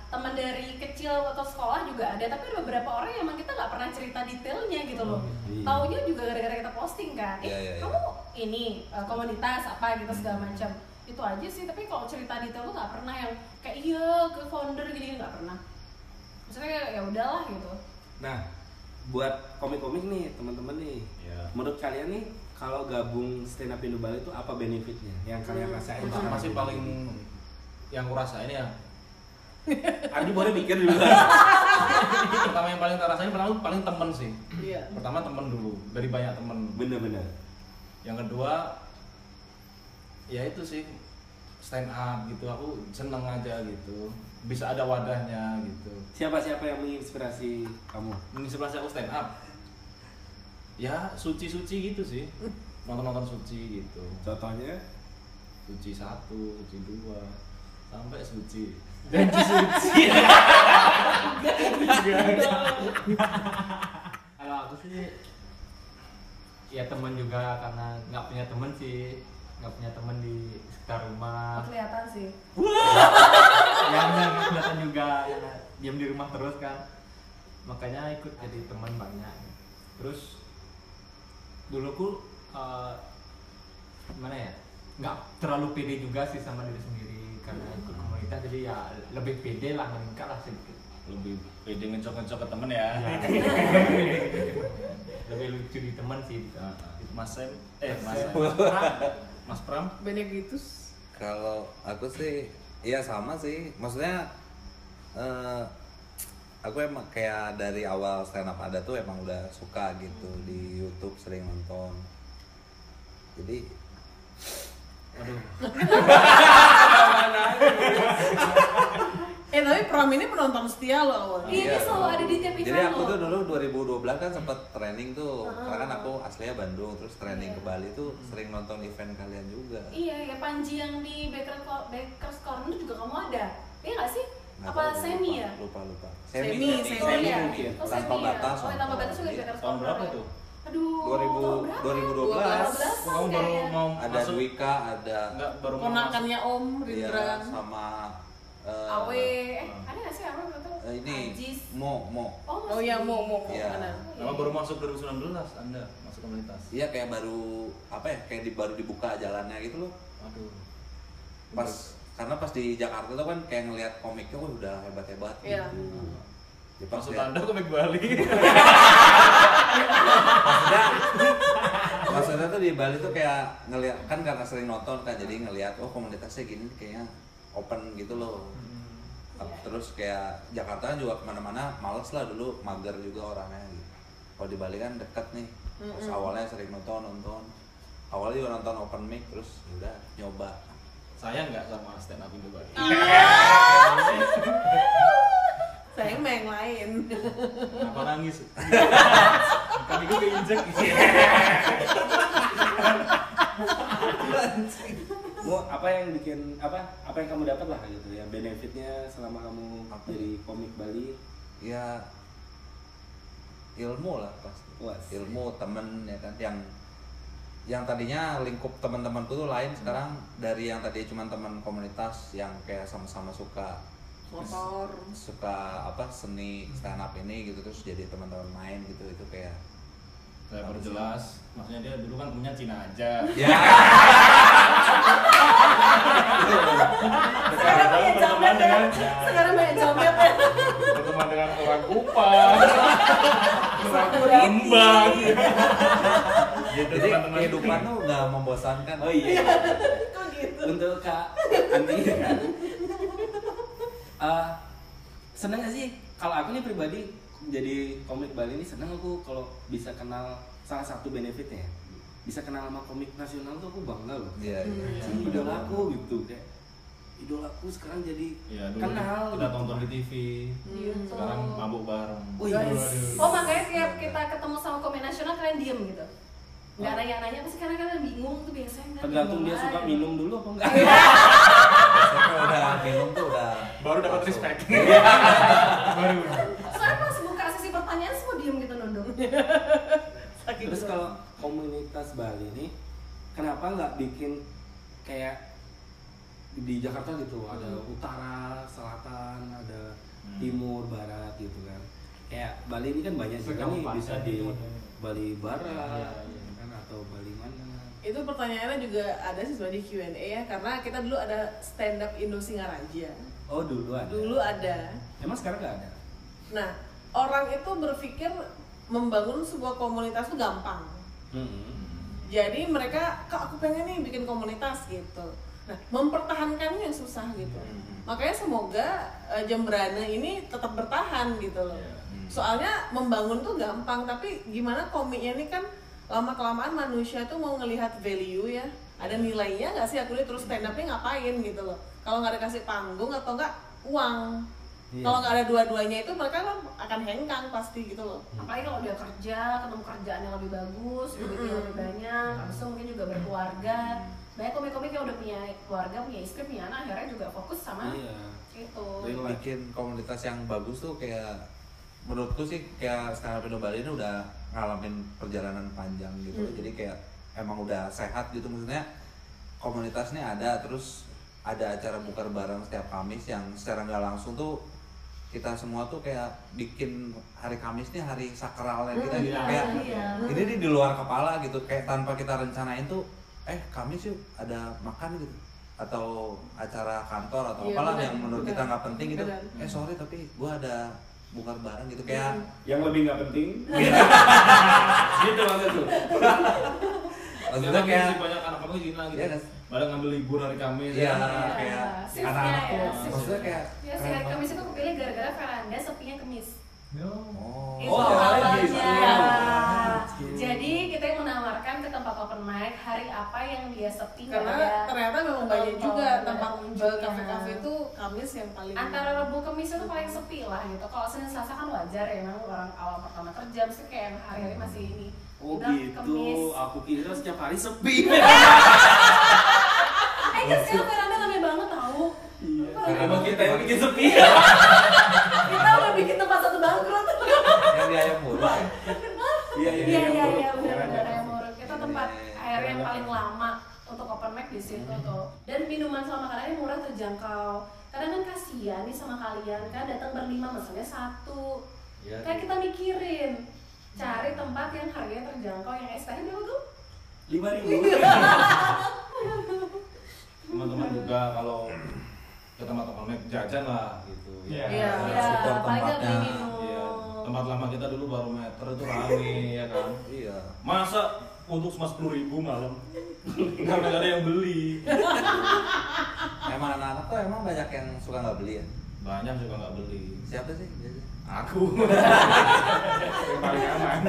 teman dari kecil atau sekolah juga ada, tapi ada beberapa orang yang emang kita nggak pernah cerita detailnya gitu loh. Iya. Taunya juga gara-gara kita posting kan, eh Iya, iya, iya. kamu ini eh, komunitas apa gitu segala macam. Itu aja sih, tapi kalau cerita detail tuh nggak pernah yang kayak iya ke founder gini nggak pernah. Maksudnya ya udahlah gitu. Nah, buat komik-komik nih teman-teman nih. Iya. Menurut kalian nih kalau gabung stand up Indo Bali itu apa benefitnya yang kalian rasain? Itu masih paling yang kurasain ya. Ardi boleh mikir dulu. pertama yang paling tak rasain pertama paling temen sih. iya Pertama temen dulu dari banyak temen. Bener-bener. Yang kedua ya itu sih stand up gitu aku seneng aja gitu bisa ada wadahnya gitu Siapa-siapa yang menginspirasi kamu? menginspirasi aku stand up ya suci-suci gitu sih. Nonton-nonton suci gitu. Contohnya? suci satu suci dua. Sampai suci. Janji suci. Kalau aku sih ya teman juga karena nggak punya teman sih. Nggak punya teman di sekitar rumah. Oh, kelihatan sih. yang yang kelihatan juga. Karena diam di rumah terus kan. Makanya ikut jadi teman banyak. Terus dulu ku eh, gimana ya? Nggak terlalu pede juga sih sama diri sendiri karena ikut komunitas jadi ya lebih pede lah meningkat lah sedikit. Lebih pede ngecok-ngecok ke temen ya? Lebih lucu di teman sih. Nah, Mas Sam eh Mas Sam. Mas Pram? Benedictus Kalau aku sih, iya sama sih. Maksudnya, eh, aku emang kayak dari awal stand up ada tuh emang udah suka gitu di YouTube sering nonton. Jadi, aduh eh tapi Pram ini penonton setia loh awalnya Iya, dia selalu ada di tiap Jadi aku tuh dulu 2012 kan sempat training tuh, karena kan aku aslinya Bandung, terus training ke Bali tuh sering nonton event kalian juga. Iya, ya Panji yang di Baker Baker's Corner juga kamu ada. Iya nggak sih? Nggak Apa tahu, semi lupa, ya? Lupa lupa. Semi, Oh semi iya. mungkin. Oh, Tanpa semi ya. batas, Oh, tanpa batas juga iya. Baker's tahun berapa ya? tuh Aduh, 2000 tahun berapa? 2012. 12 kamu baru mau Ada masuk Dwika, ada enggak baru ponakannya Om iya, Rindran sama eh, Awe, eh ada nggak sih Awe atau eh, ini Ajis? Mo Mo. Oh, oh iya mau mau Iya. Nama baru masuk 2019 Anda masuk komunitas. Iya kayak baru apa ya kayak di, baru dibuka jalannya gitu loh. Aduh. Pas karena pas di Jakarta tuh kan kayak ngelihat komiknya wah udah hebat-hebat Iya. gitu. Ya, pas Maksud Anda komik Bali. maksudnya maksudnya tuh di Bali tuh kayak ngelihat kan karena sering nonton kan jadi ngelihat oh komunitasnya gini kayaknya open gitu loh. Terus kayak Jakarta kan juga ke mana-mana males lah dulu mager juga orangnya gitu. Kalau di Bali kan deket nih terus awalnya sering nonton nonton. Awalnya juga nonton open mic terus ya udah nyoba Saya nggak sama stand up Indo Bali. saya mah yang lain Kenapa nangis? Kami gue keinjek. Mau apa yang bikin apa apa yang kamu dapat lah gitu ya benefitnya selama kamu Apa? jadi komik Bali ya ilmu lah pasti Was. ilmu temen ya kan yang yang tadinya lingkup teman-temanku tuh lain sekarang dari yang tadi cuma teman komunitas yang kayak sama-sama suka motor. suka apa seni stand up ini gitu terus jadi teman-teman main gitu itu kayak Saya perjelas, maksudnya dia dulu kan punya Cina aja. ya. Sekarang banyak jomet ya. berteman dengan orang kupang orang kembang gitu Jadi teman-teman kehidupan tuh nggak membosankan. Oh iya. Kok gitu? Untuk Kak Andi kan. Eh, seneng gak sih? Kalau aku nih pribadi jadi komik Bali ini seneng aku kalau bisa kenal salah satu benefitnya ya. Bisa kenal sama komik nasional tuh aku bangga loh. Iya, iya. Si idola aku gitu kayak idolaku sekarang jadi ya dulu kenal kita gitu. tonton di TV Gitu. sekarang mabuk bareng Oh iya. Oh makanya tiap kita ketemu sama komik nasional kalian diem gitu? Nggak nanya-nanya, pasti karena kalian bingung tuh biasanya kan Tergantung dia suka minum dulu apa enggak. Biasanya kalau udah minum tuh udah baru dapat respect Baru. Soalnya pas buka sesi pertanyaan semua diem gitu nunduk Terus kalau komunitas Bali ini kenapa nggak bikin kayak di Jakarta gitu ada utara, selatan, ada Hmm. timur, barat gitu kan. Kayak Bali ini kan banyak juga nih Sekabupaten bisa di. Bali Barat Iya, iya. kan atau Bali mana. Itu pertanyaannya juga ada sih sebenarnya di Q&A ya karena kita dulu ada stand up Indo Singaraja Oh dulu ada. dulu ada. Emang sekarang nggak ada? nah orang itu berpikir membangun sebuah komunitas itu gampang. Mm-mm. jadi mereka kak aku pengen nih bikin komunitas gitu. Nah mempertahankannya yang susah gitu. Makanya semoga eh, Jembrana ini tetap bertahan gitu loh. Soalnya membangun tuh gampang tapi gimana komiknya ini kan lama kelamaan manusia tuh mau ngelihat value ya. Ada nilainya nggak sih? Aku lihat terus stand upnya ngapain gitu loh. Kalau nggak ada kasih panggung atau nggak uang. Iya. kalau nggak ada dua-duanya itu mereka kan akan hengkang pasti gitu loh. Apalagi kalau dia kerja ketemu kerjaan yang lebih bagus duitnya lebih banyak habis itu mungkin juga berkeluarga. Banyak komik-komik yang udah punya keluarga punya istri punya anak akhirnya juga fokus sama Iya. itu. Bikin komunitas yang bagus tuh kayak menurutku sih kayak up Indo Bali ini udah ngalamin perjalanan panjang gitu loh. jadi kayak emang udah sehat gitu maksudnya komunitasnya ada terus ada acara bukar bareng setiap Kamis yang secara nggak langsung tuh kita semua tuh kayak bikin hari Kamis nih hari sakralnya kita gitu Iya, kayak iya. ini di luar kepala gitu kayak tanpa kita rencanain tuh eh Kamis yuk ada makan gitu atau acara kantor atau Iya, apalah benar, yang menurut benar. kita nggak penting gitu Benar. eh sorry tapi gua ada bukar bareng gitu kayak Yang lebih nggak penting. gitu maksud tuh. maksudnya kayak banyak anak-anak gini lah gitu Iya, kan? Barang ngambil libur hari Kamis Iya, ya. kayak shiftnya anak-anak ya, maksudnya kayak ya si hari Kamis itu kepilih gara-gara veranda sepinya Kamis oh, itu Oh, gitu. ke tempat open mic hari apa yang dia sepi karena ada ternyata memang banyak juga tempat pengunjungnya. kafe-kafe itu Kamis yang paling antara Rabu Kamis itu paling sepi lah gitu. Kalau Senin Selasa kan wajar ya, memang orang awal pertama kerja, mesti kayak yang hari-hari masih ini. Oh Udah, gitu. Kamis. Aku kira setiap hari sepi. Eh kan sekarang veranda rame banget tau. Iya. Banget. kita yang bikin sepi. Kita udah bikin tempat satu bangkrut. yang di ayam murah ya? Iya Iya iya iya buruk. benar-benar yang muruk. Kita tempat Iya, iya, air yang paling lama untuk open mic di situ tuh. Dan minuman sama makanannya murah terjangkau. Kadang kan kasihan nih sama kalian kan datang berlima maksudnya satu. Iya. Kayak kita mikirin cari tempat yang harganya terjangkau yang es tehnya berapa tuh? Lima ribu. Teman-teman juga kalau ke tempat open mic jajan lah gitu. Iya. Iya. Iya, support paling nggak beli tempatnya. Iya. Tempat lama kita dulu barometer itu rame ya kan. iya Masa untuk cuma sepuluh ribu malam nggak ada yang beli. emang anak-anak tuh emang banyak yang suka nggak beli ya Banyak juga nggak beli. siapa sih? Aku yang paling aman.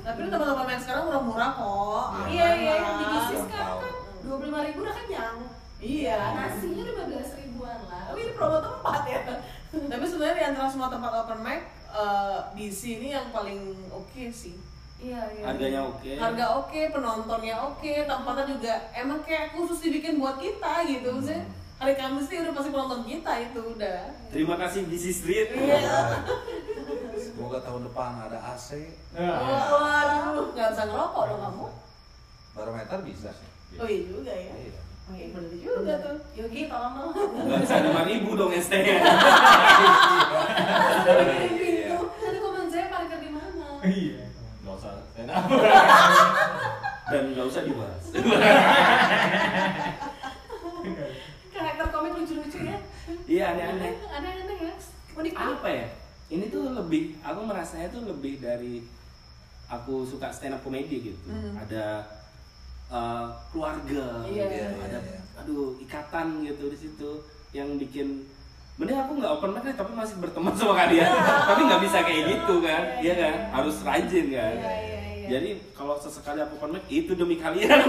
tapi lu teman-teman yang sekarang murah-murah kok Iya iya yang di bisnis Kurang sekarang tahu. kan dua puluh lima ribu udah kenyang. iya Nasinya lima belas ribuan lah. Oh ini promo tempat ya. tapi sebenarnya di antara semua tempat open mic eh, DC ini yang paling oke sih Iya iya. Harganya oke. harga oke penontonnya oke tempatnya juga emang kayak khusus dibikin buat kita gitu. Maksudnya hari Kamis sih udah pasti penonton kita itu udah. Terima kasih BC Street. iya. Semoga tahun depan ada AC waduh nggak bisa ngerokok dong kamu. Barometer bisa sih. Oh iya juga ya. Iya. Oh iya bener juga tuh. Yogi tolong dong. Gak bisa lima ribu dong ST-nya. dan apa? Nggak usah dibahas. Karakter komik lucu-lucu ya? Iya aneh-aneh. Aneh-aneh ya? Unik apa ya? Ini tuh lebih aku merasanya tuh lebih dari aku suka stand up comedy gitu. Hmm. ada uh, keluarga yeah. Gitu. Yeah, ada yeah, aduh ikatan gitu di situ yang bikin Bener aku nggak open mic tapi masih berteman sama kalian. Yeah. tapi nggak bisa kayak gitu kan. Yeah, iya yeah. kan? Harus rajin kan. Yeah, yeah jadi kalau sesekali aku mic itu demi kalian.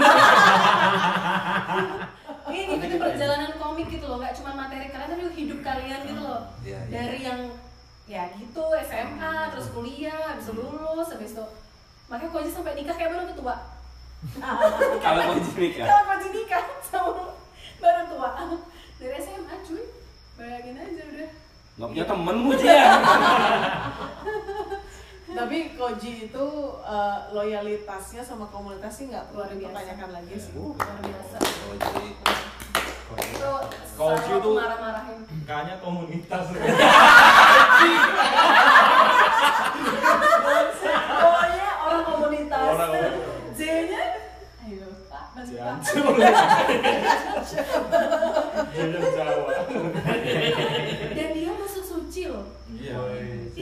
Ini ngikutin perjalanan komik gitu loh, nggak cuma materi kalian tapi hidup kalian gitu loh. Iya, iya. Dari yang ya gitu SMA, terus kuliah, habis itu lulus, habis itu makanya kok aja sampai nikah kayak baru ketua. kalau mau nikah. Kalau kau nikah sama baru tua. Dari SMA cuy, bayangin aja udah. Nggak punya temen gue ya. Tapi Koji itu eh, loyalitasnya sama komunitasnya nggak perlu Luar biasa. dipertanyakan lagi sih. Luar biasa. Jadi Itu gitu- aku marah-marahin. Kayaknya komunitas. Pokoknya orang komunitas. Orang komunitas. J-nya, ayo Pak. Jajan Jawa. Dan dia masuk suci loh. Iya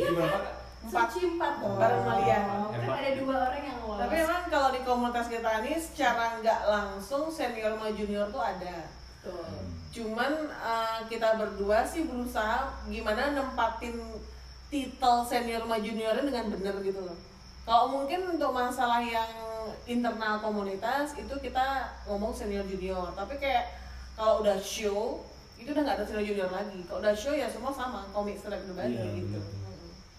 berapa, kan? Kak? Empat. Suci empat dong. Bareng Malian. Kan ada dua orang yang lolos. Tapi emang kalau di komunitas kita ini secara nggak langsung senior sama junior tuh ada. Tuh. Cuman eh, kita berdua sih berusaha gimana nempatin titel senior sama juniornya dengan benar gitu loh. Kalau mungkin untuk masalah yang internal komunitas itu kita ngomong senior junior, tapi kayak kalau udah show itu udah nggak ada senior junior lagi. Kalau udah show ya semua sama komik stand up Iya, gitu. bener.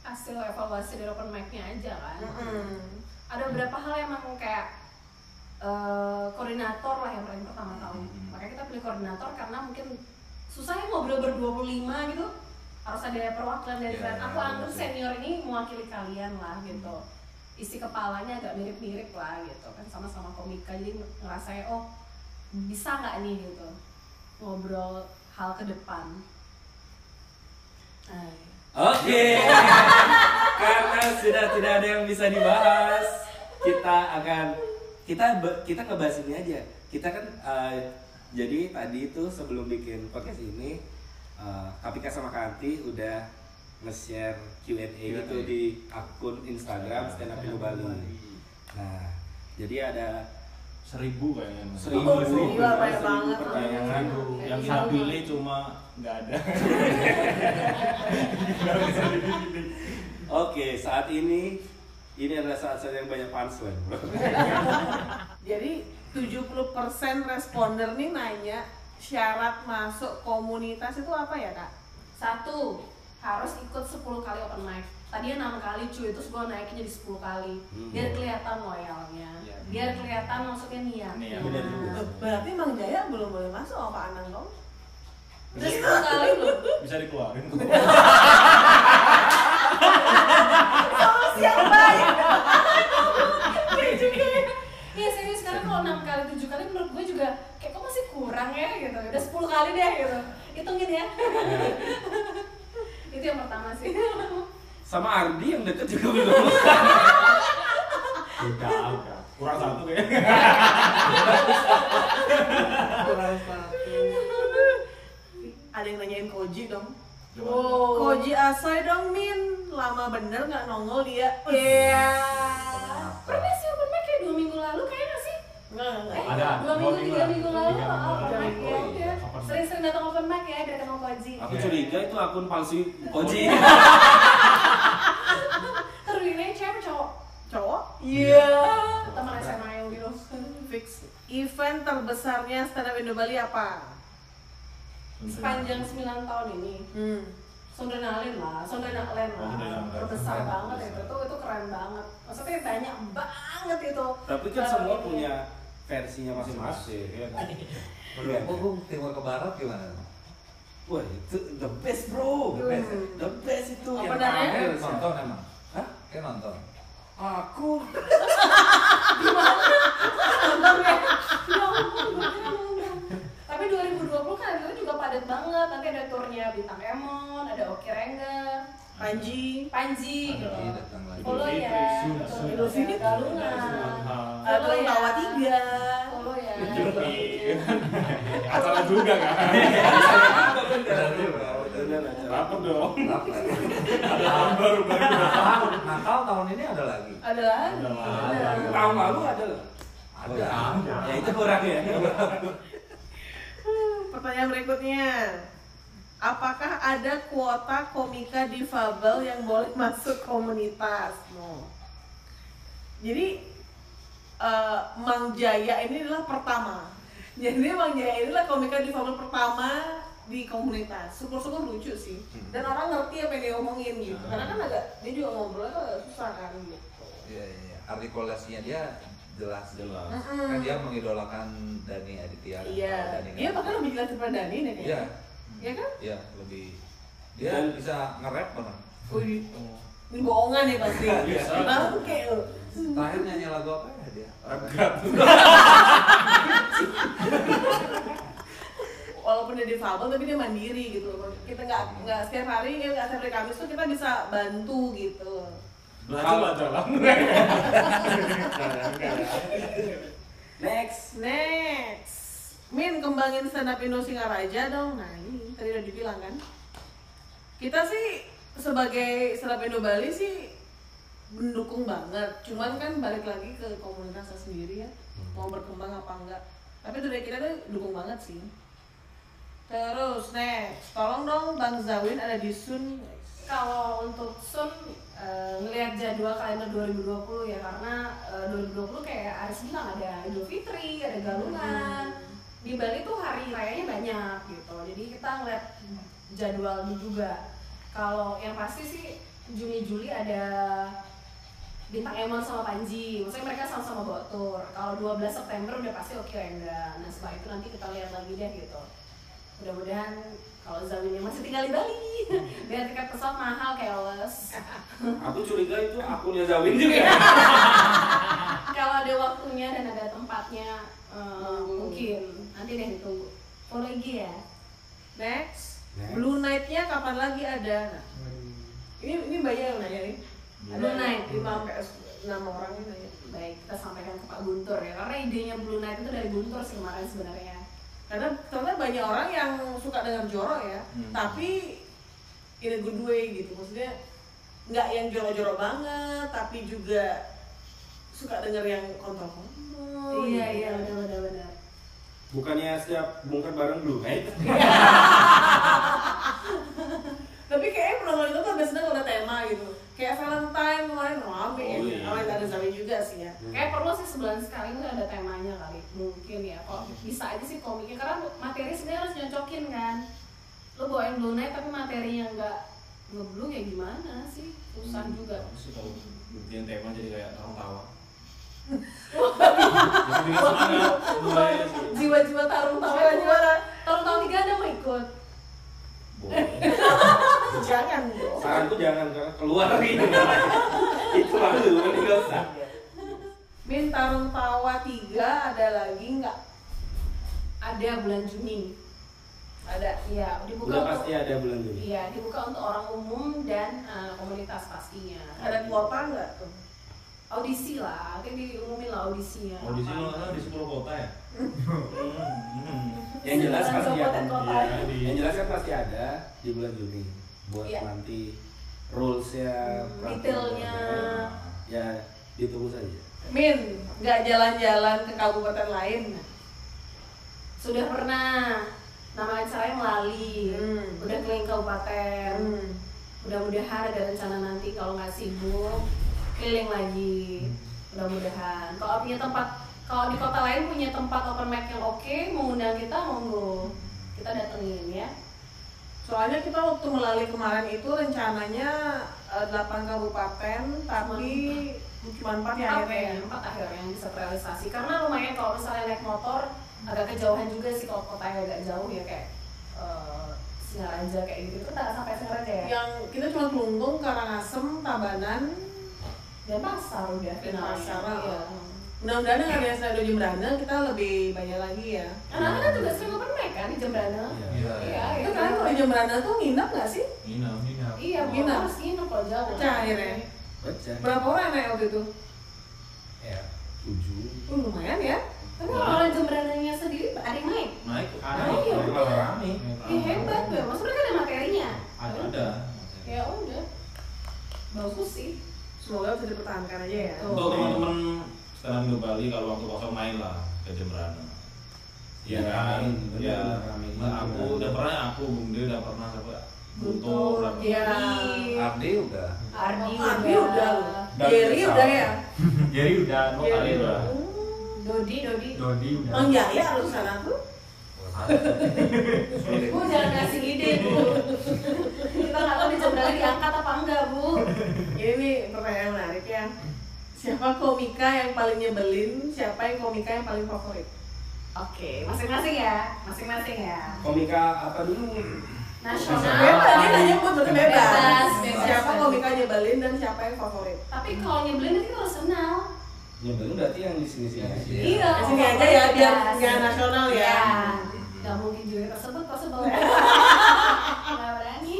Hasil evaluasi dari open mic-nya aja kan. Mm-mm. Ada beberapa hal yang emang kayak eh, koordinator lah yang paling pertama tahu. Hmm. Makanya kita pilih koordinator karena mungkin susah ya ngobrol berdua puluh lima gitu. Harus ada perwakilan dari kalian. Aku iya, anggap senior ini mewakili kalian lah gitu. Isi kepalanya agak mirip-mirip lah gitu kan sama-sama komika jadi ngerasanya oh bisa nggak nih gitu ngobrol hal ke depan. Ay. Oke. Karena sudah tidak ada yang bisa dibahas, kita akan kita kita ngebahas ini aja. Kita kan eh, jadi tadi itu sebelum bikin podcast ini eh, Kapika sama Kanti udah nge-share Q&A gitu di akun Instagram Stand Up Indo Bali. Nah, jadi ada Seribu kayaknya. seribu, Oh, gila, banyak seribu banget. pertanyaan. Yang Iya. kita pilih cuma nggak ada. Oke, saat ini ini adalah saat-saat yang banyak punchline. Jadi 70% responden nih nanya syarat masuk komunitas itu apa ya kak? Satu, harus ikut 10 kali open mic. Tadinya 6 kali cuy, terus gue naikin jadi 10 kali. Biar kelihatan loyalnya. Iya. Biar kelihatan maksudnya niatnya. Niat. Juga. Eh, Berarti Mang Jaya belum boleh masuk apa Anang dong? 10 kali loh. Bisa dikeluarin. Siapa baik. Iya juga ya. Iya serius sekarang kalau 6 kali 7 kali menurut gue juga kayak kok masih kurang ya gitu. Udah 10 kali deh gitu. Hitungin ya. Itu yang pertama sih. Sama Ardi yang deket juga belum. Udah, udah. Kurang satu kayaknya. Kurang satu. Ada yang nanyain Koji dong. Oh. Koji Asoy dong Min, lama bener nggak nongol dia. Iya. Pernah sih open mic kayak 2 minggu lalu kayaknya sih. Nggak. Eh, Ada, dua dua minggu, minggu tiga minggu lalu Tiga minggu open mic ya Oh, mic. Sering-sering datang open mic ya biar kenal Koji. Aku curiga itu akun palsu Koji. terbesarnya stand up Indo Bali apa? Sepanjang 9 tahun ini. Hmm. Sondrenalin lah, Sondrenalin Oh, lah, Sondrenalin. terbesar banget itu, itu itu keren banget. Maksudnya banyak banget itu. Tapi kan semua ini. punya versinya masing-masing. ya kan? Iya. Oh, Bung, timur ke barat gimana? Wah itu the best bro, The best, ya? the best itu Apa yang. Eh, nonton emang? Hah? Kayak nonton. Aku Nonton ya? Ya ampun, gue kira nonton. Tapi 2020 kan itu juga padat banget. Nanti ada turnya Bintang Emon, ada Oki Rengga, Panji. Panji gitu. Panji datang lagi. Follow ya. Idul Fitri. Galungan. Ada Follow ya. Tawa Tiga. Follow ya. Acara juga kan. Takut dong. Tahun baru baru. Nakal, nakal tahun ini ada lagi. Ada lagi. Tahun lalu ada? Ada. Ya itu kurang ya. Pertanyaan berikutnya. Apakah ada kuota komika difabel yang boleh masuk komunitas? No. Jadi eh, Mang Jaya ini adalah pertama. Jadi Mang Jaya ini adalah komika difabel pertama di komunitas. Syukur-syukur lucu sih. Dan orang ngerti apa yang dia omongin gitu. Karena kan agak dia juga ngobrolnya agak susah kan gitu. Iya, iya, iya. Artikulasinya dia jelas. Jelas. Mm-mm. Kan dia mengidolakan Dani Aditya. Iya. Dani Dia bahkan lebih jelas daripada Dani nih Iya, kayaknya. Iya kan? iya lebih. Dia Dan- bisa nge-rap benar. Wih, ini bohongan nih pasti. Bisa. Bangke lu. Terakhir nyanyi lagu apa ya dia? Walaupun dia difabel tapi dia mandiri gitu loh. Kita nggak nggak setiap hari, ya nggak setiap hari Kamis tuh kita bisa bantu gitu. Belajar belajar lah. Next. Next, Min kembangin stand up Indo Singaraja dong. Nah ini tadi udah dibilang kan. Kita sih sebagai Indo Bali sih mendukung banget. Cuman kan balik lagi ke komunitasnya sendiri ya. Mau berkembang apa enggak. Tapi dari kita tuh dukung banget sih. Terus next, tolong dong Bang Zawin ada di Sun. Kalau untuk Sun eh, ngelihat jadwal kalender 2020 ya karena eh, 2020 kayak Aris bilang ada Idul Fitri, ada Galungan. Di Bali tuh hari rayanya banyak gitu. Jadi kita ngeliat jadwalnya juga. Kalau yang pasti sih Juni Juli ada Bintang Emon sama Panji, maksudnya mereka sama-sama bawa tour. Kalau 12 September udah pasti oke ya enggak. Nah setelah itu nanti kita lihat lagi deh gitu. Mudah-mudahan kalau Zawinnya masih tinggal di Bali, biar tiket pesawat mahal keles. Aku curiga itu akunnya Zawin juga. kalau ada waktunya dan ada tempatnya, eh, mungkin nanti deh ditunggu. Follow IG ya. Next, Next. Blue Night-nya kapan lagi ada? Nah, ini ini banyak yang nanya nih. Blue Night. lima enam orang ini nanya. Baik, kita sampaikan ke Pak Guntur ya. Karena idenya Blue Night itu dari Guntur sih kemarin sebenarnya. Karena ternyata banyak orang yang suka dengan jorok ya, Hmm. tapi in a good way gitu. Maksudnya nggak yang jorok-jorok banget, tapi juga suka denger yang kontrol-kontrol. iya gitu iya kan. benar benar benar. Bukannya setiap bongkar bareng Blue Night. Tapi kayaknya penonton itu tuh biasanya kalau ada tema gitu. Kayak Valentine kemarin rame ya. Oh, iya. Awalnya ada Zawi juga sih ya. Kayak perlu sih sebulan sekali itu ada temanya kali. Mungkin ya. Kok bisa aja sih komiknya karena materi sebenarnya harus nyocokin kan. Lo bawain Blue Night tapi materinya nggak ngeblue ya gimana sih? Susah juga. Aku sih kalau bikin tema jadi kayak orang tawa. Jiwa-jiwa tarung tawa Jiwa-jiwa. Tarung tawa tiga ada mau ikut. Boleh. Jangan dong. Saranku jangan karena keluar gitu. itu malu, nggak usah. Min Tarung Tawa 3 ada lagi nggak? Ada bulan Juni. Ada. Iya, dibuka Udah untuk pasti ada bulan Juni. Iya, dibuka untuk orang umum dan eh, komunitas pastinya. Ada kuota nggak tuh? Audisi lah, kan diumumin lah audisinya. Audisi lo kan di 10 kota ya? Yang jelas pasti ada. di Yang jelas kan pasti ada di bulan Juni buat Iya. nanti rulesnya, Hmm, detailnya. Ya ditunggu saja. Min, nggak jalan-jalan ke kabupaten lain? Sudah pernah nama acaranya Melali, Hmm. udah keliling kabupaten. Hmm. Mudah-mudahan ada rencana nanti kalau nggak sibuk keliling lagi. Mudah-mudahan. Kalau punya tempat, kalau di kota lain punya tempat open mic yang oke, mengundang kita monggo kita datengin ya. Soalnya kita waktu melalui kemarin itu rencananya eh, 8 kabupaten, tapi cuma 4 ya Empat akhirnya. ya, empat akhir yang bisa terrealisasi. Karena lumayan kalau misalnya naik motor agak kejauhan juga sih kalau kotanya agak jauh ya kayak eh, Singaraja kayak gitu. Itu nggak sampai Singaraja ya? Yang kita cuma Kelungkung, Karangasem, Tabanan, dan pasar udah dan pasar ya. mudah-mudahan dengan yang Desa Dojo Jembrana kita lebih banyak lagi ya. Anak-anak kan juga sering open mic kan di Jembrana iya. Iya. iya. iya. Itu kan kalau di Jembrana tuh nginap nggak sih? Nginap, nginap. iya nginap. harus nginap kalau jauh pecah akhirnya. Pecah. Berapa orang yang waktu itu? Ya. Tujuh. Oh, lumayan ya. Tapi kalau orang Jembrananya sendiri ada yang naik? Naik. Ada iya udah rame. Iya hebat ya maksudnya kan ada materinya. Ada ada. Ya udah. Bagus sih aja ya. Untuk teman-teman stand up Indo Bali kalau waktu kosong main lah ke Jembrana. Iya Ya, kan? Ya, aku udah pernah aku Bung Dewi udah pernah udah pernah. Iya. Ardi udah Ardi Oh, Ardi udah loh. Dan Jerry udah ya. Jadi udah Jerry kali udah. Dodi, Dodi. Dodi udah. Mang Jaya harus sana tuh. Bu jangan kasih ide bu. Kita nggak tahu di diangkat apa enggak bu. Ini nih pertanyaan menarik ya. Siapa komika yang paling nyebelin? Siapa yang komika yang paling favorit? Oke, masing-masing ya, masing-masing ya. Komika apa dulu? Nasional. Bebas, dia nggak nyebut berarti bebas. Bebas, bebas. Siapa komika nyebelin dan siapa yang favorit? Tapi kalau nyebelin nanti harus kenal. Nyebelin berarti yang di sini sini. Iya. Iya. Di sini aja ya, biar nggak nasional ya. Iya. Gak mungkin juga tersebut kok sebel. Gak berani.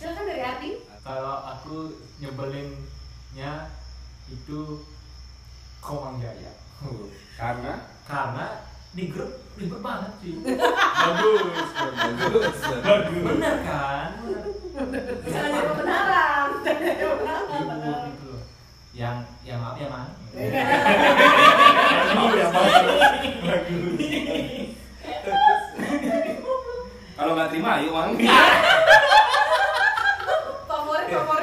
Silakan dari Ardi. Kalau aku nyebelinnya itu Komang Jaya. Karena Karena di grup ribet banget sih. bagus, bagus, bagus. Bener kan? Bisa jadi kebenaran. Gitu loh. Yang yang apa ya man? kalau nggak terima ayo mang. Favorit, favorit.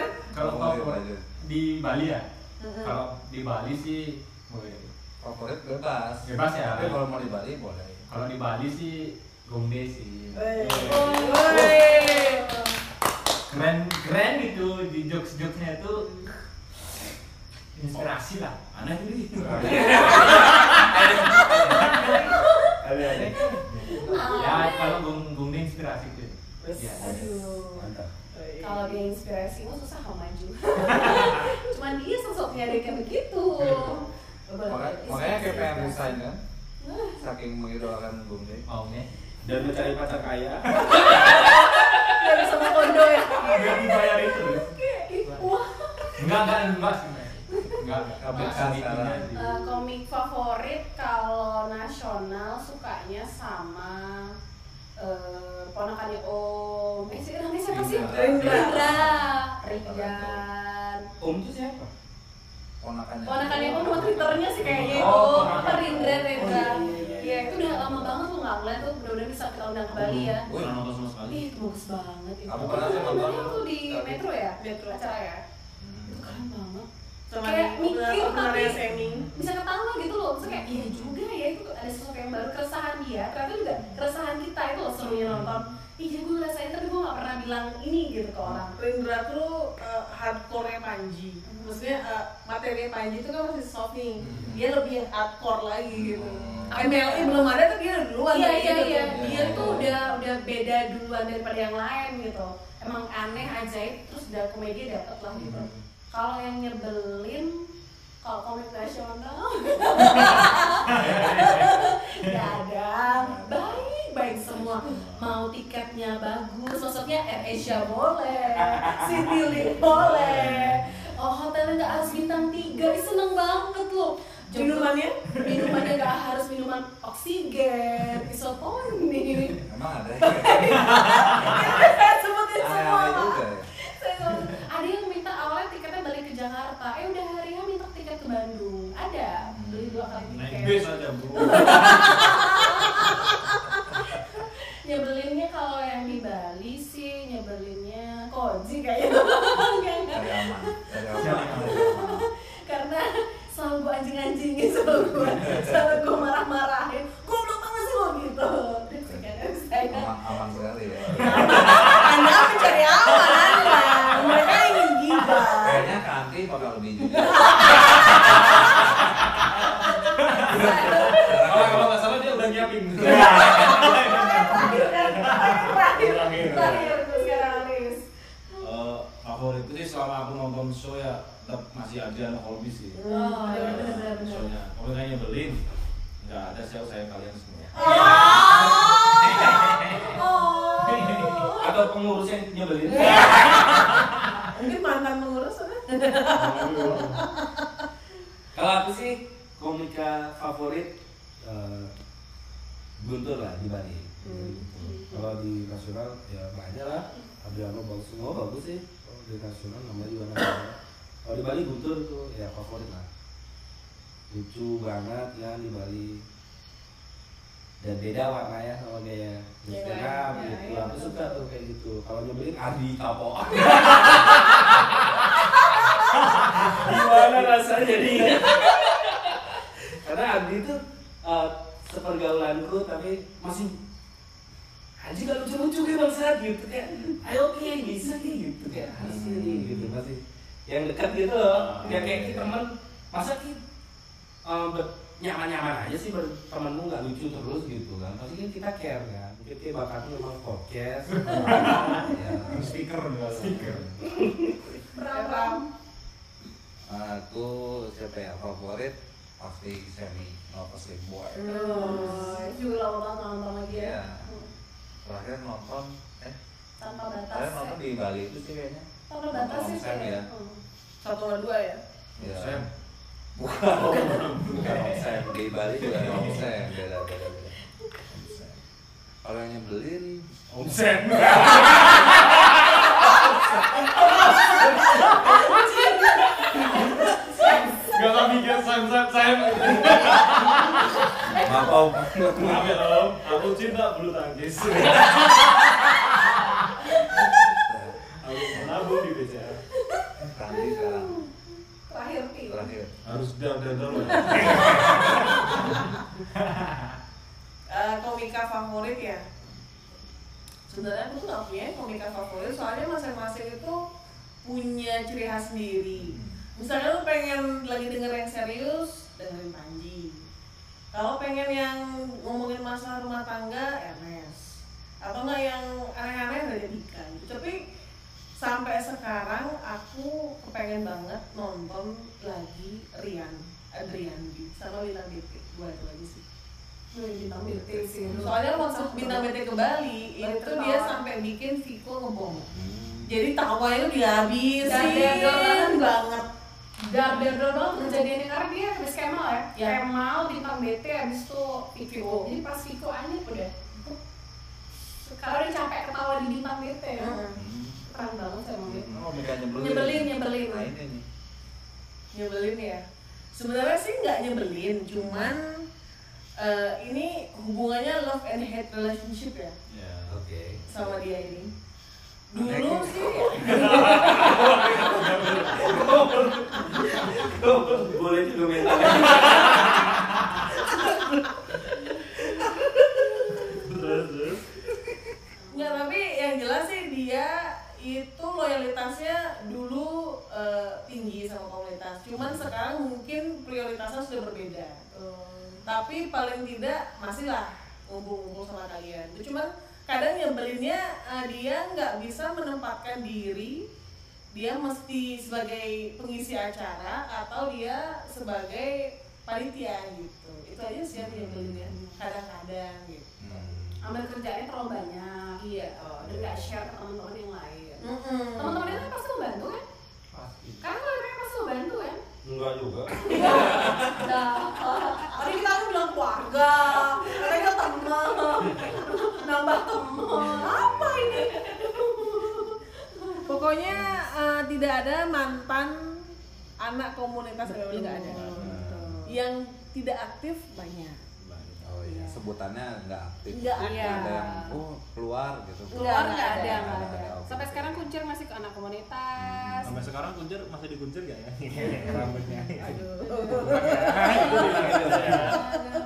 Kalau Favorit favorit aja. di Bali ya? Kalau di Bali sih boleh. favorit bebas Bebas ya? tapi kalau mau di Bali boleh Kalau di Bali sih Gongde sih. Woi. Keren keren gitu di jokes jokesnya itu inspirasi lah. Aneh ini. Ya kalau Gongde inspirasi gitu. Ya. Aduh. Mantap. Kalau dia inspirasi mah susah mau maju. Cuman dia sosoknya dia kayak begitu. Makanya, makanya kayak pengen resign kan saking mengidolakan Bung De Maunya. Dan mencari pacar kaya. Dia bisa mau kondo ya. Biar dibayar itu. Wah. Enggak enggak enggak. Enggak enggak. Eh, komik favorit kalau nasional sukanya sama eh ponakannya Om. Eh, sih sih? Rindra. Rindra. Ridan. Om itu siapa? ponakannya Ponakannya Om nama Twitternya sih kayaknya itu. Oh, Apa Rindra Rindra. Oh, iya, iya, Iya, itu udah lama banget tuh nggak ngeliat tuh. Mudah-mudahan bisa kita undang ke Bali ya. Gue nggak nonton sama sekali. Ih, itu bagus banget itu. Aku pernah nonton. itu di Metro ya? Metro. Acara ya? Hmm. Itu keren banget. Kayak mikir tapi- bisa ketawa gitu loh Maksudnya kayak iya juga ya itu ada sesuatu yang baru keresahan dia ternyata juga keresahan kita itu loh serunya nonton iya gue ngerasain tapi gue bilang ini gitu ke orang. Rindra tuh uh, hardcore-nya Panji. Maksudnya uh, materinya Panji itu kan masih soft nih. Dia lebih yang hardcore lagi gitu. MLE belum ada tapi dia udah duluan iya iya gitu. iya. Dia tuh udah udah beda duluan daripada yang lain gitu. Emang aneh ajaib terus udah komedi dapet lah gitu. Kalau yang nyebelin kalau komik nasional Gak ada baik baik semua. Mau tiketnya bagus maksudnya Air Asia boleh Citylink boleh. Oh hotelnya nggak harus bintang tiga seneng banget loh. Minumannya? minumannya nggak harus minuman oksigen isotoni Ram. aku siapa ya favorit pasti semi oh pasti boy Oh, itu juga lama banget nonton lagi ya. Iya. terakhir nonton eh Tanpa batas. terakhir nonton di Bali itu sih kayaknya Tanpa batas sih Sam ya? Satu sama dua ya. ya Sam. bukan bukan Sam di Bali juga ada Sam beda beda beda kalau yang nyebelin Om Sam Gak usah mikir Sam Sam Sam maaf Om. Maaf ya Om, aku cinta bulu tangkis. Aku menabung di BCA sekarang. Terakhir terakhir. Harus dar dar dar Eh, komika favorit ya sebenarnya aku tuh nggak punya komika favorit soalnya masing-masing itu punya ciri khas sendiri. Misalnya lu pengen lagi denger yang serius dengerin Panji. Kalau pengen yang ngomongin masalah rumah tangga Ernest. Atau nggak yang aneh-aneh dari Dika gitu. Tapi sampai sekarang aku kepengen banget nonton lagi Rian Adrian sama Bintang Titik dua itu aja sih bintang BT sih. Soalnya waktu bintang BT ke Bali Bali itu dia sampai bikin Viko ngebom. Hmm. Jadi tawa itu dihabisin Dan dia banget. Dar dar dar banget kejadiannya karena dia habis Kemal ya. Ya. Kemal bintang BT habis itu Viko. Jadi pas Viko aneh udah. Sekarang dia capek ketawa di bintang BT ya. Heeh. Keren banget emang dia. oh nyebelin Nyebelin, nah ini Nyebelin ya. Sebenarnya sih nggak nyebelin, cuman eh, ini hubungannya love and hate relationship ya oke sama dia ini. Dulu sih boleh juga minta Nggak, tapi yang jelas sih dia itu loyalitasnya dulu eh, tinggi sama komunitas. Cuman sekarang mungkin prioritasnya sudah berbeda. Tapi paling tidak masih lah ngumpul-ngumpul sama kalian. Cuman kadang nyebelinnya eh, dia nggak bisa menempatkan diri dia mesti sebagai pengisi acara atau dia sebagai panitia gitu itu aja sih yang nyebelinnya kadang-kadang gitu Hmm. Ambil kerjaannya terlalu banyak. Iya. Oh, dan nggak share ke teman-teman yang lain. Mm-mm. Teman-teman itu pasti membantu kan? Karena kalau mereka pasti membantu kan? enggak juga Nah, keluarga, mereka teman, nambah teman, apa ini? Pokoknya eh, tidak ada mantan anak komunitas Betul. nggak ada. Yang tidak aktif banyak. oh iya sebutannya nggak aktif Nggak ada ada. yang oh keluar gitu Keluar Nggak nggak ada. ada, nggak Nggak ada. ada. Sampai sekarang kuncir masih ke anak komunitas. Sampai sekarang kunjir masih dikuncir gak ya? Rambutnya Tapi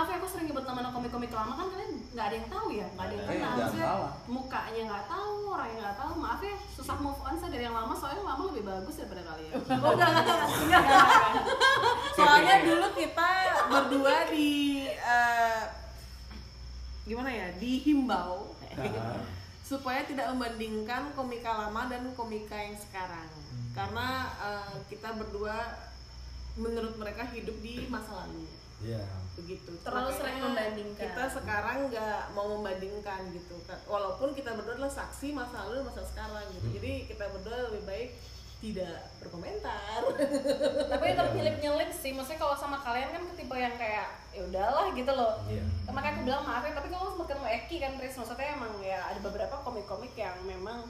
maaf ya, aku sering nyebut nama komik-komik lama kan kalian nggak ada yang tahu ya, nggak ada yang Eh, kenal. Maksudnya salah. mukanya nggak tahu, orangnya nggak tahu. Maaf ya, susah move on saya dari yang lama soalnya yang lama lebih bagus daripada kalian. Oh enggak enggak enggak. Soalnya dulu kita berdua di eh, gimana ya dihimbau supaya tidak membandingkan komika lama dan komika yang sekarang karena eh, kita berdua menurut mereka hidup di masa lalu Iya. begitu Terlalu sering membandingkan. kita sekarang nggak mau membandingkan gitu walaupun kita berdua adalah saksi masa lalu dan masa sekarang gitu jadi kita berdua lebih baik tidak berkomentar Tapi tetap nyelip-nyelip sih. Maksudnya kalau sama kalian kan ketipe yang kayak ya udahlah gitu loh. Iya. Makanya aku bilang maaf ya, tapi kalau sempat ketemu Eki kan Tris, maksudnya emang ya ada beberapa komik-komik yang memang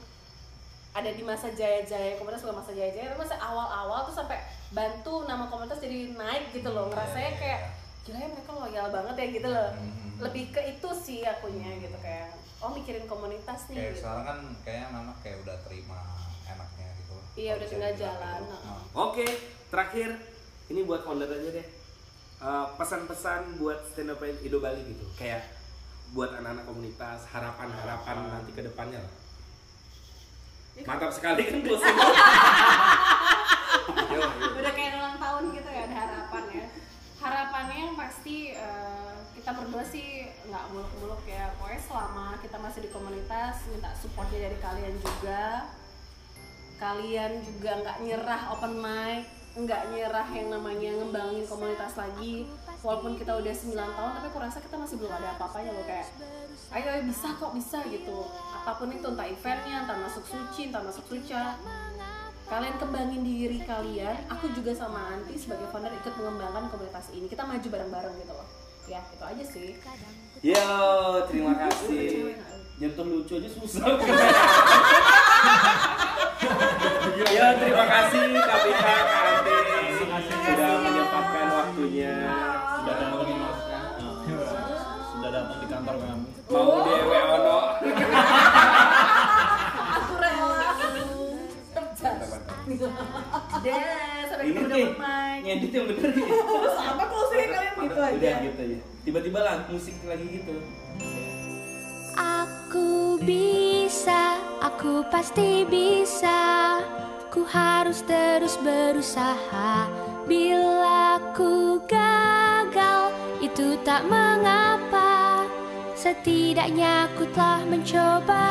ada di masa jaya-jaya komunitas bukan masa jaya-jaya tapi masa awal-awal tuh sampai bantu nama komunitas jadi naik gitu loh ngerasanya kayak gila ya mereka loyal banget ya gitu loh Mhm. lebih ke itu sih akunya gitu kayak oh mikirin komunitas nih kayak gitu. sekarang kan kayaknya Nana kayak udah terima enaknya gitu Iya, udah tinggal jalan, gitu. heeh. Nah, Oke, terakhir ini buat founder aja deh. Eh, pesan-pesan buat stand up Indo Bali gitu. Kayak buat anak-anak komunitas, harapan-harapan nanti ke depannya lah. Mantap sekali kan. pasti eh, kita berdua sih nggak muluk-muluk ya. Pokoknya selama kita masih di komunitas minta supportnya dari kalian juga. Kalian juga nggak nyerah open mic nggak nyerah yang namanya ngembangin komunitas lagi. Walaupun kita udah 9 tahun tapi aku rasa kita masih belum ada apa-apanya loh kayak ayo, ayo bisa kok bisa gitu. Apa pun itu entah eventnya entah masuk suci entah masuk suca kalian kembangin diri kalian aku juga sama Anti sebagai founder ikut mengembangkan komunitas ini kita maju bareng-bareng gitu loh ya itu aja sih Yo, terima kasih. Nyentuh lucu aja susah. Yo, terima kasih Kak Ante sudah menyempatkan waktunya. Sudah datang di Sudah datang di kantor kami. Mau deh sampai ketemu dapat mic ngedit yang bener nih. sama closing kalian gitu aja Udah gitu aja. Tiba-tiba lah musik lagi gitu. Aku bisa, aku pasti bisa. Ku harus terus berusaha. Bila ku gagal, itu tak mengapa. Setidaknya ku telah mencoba.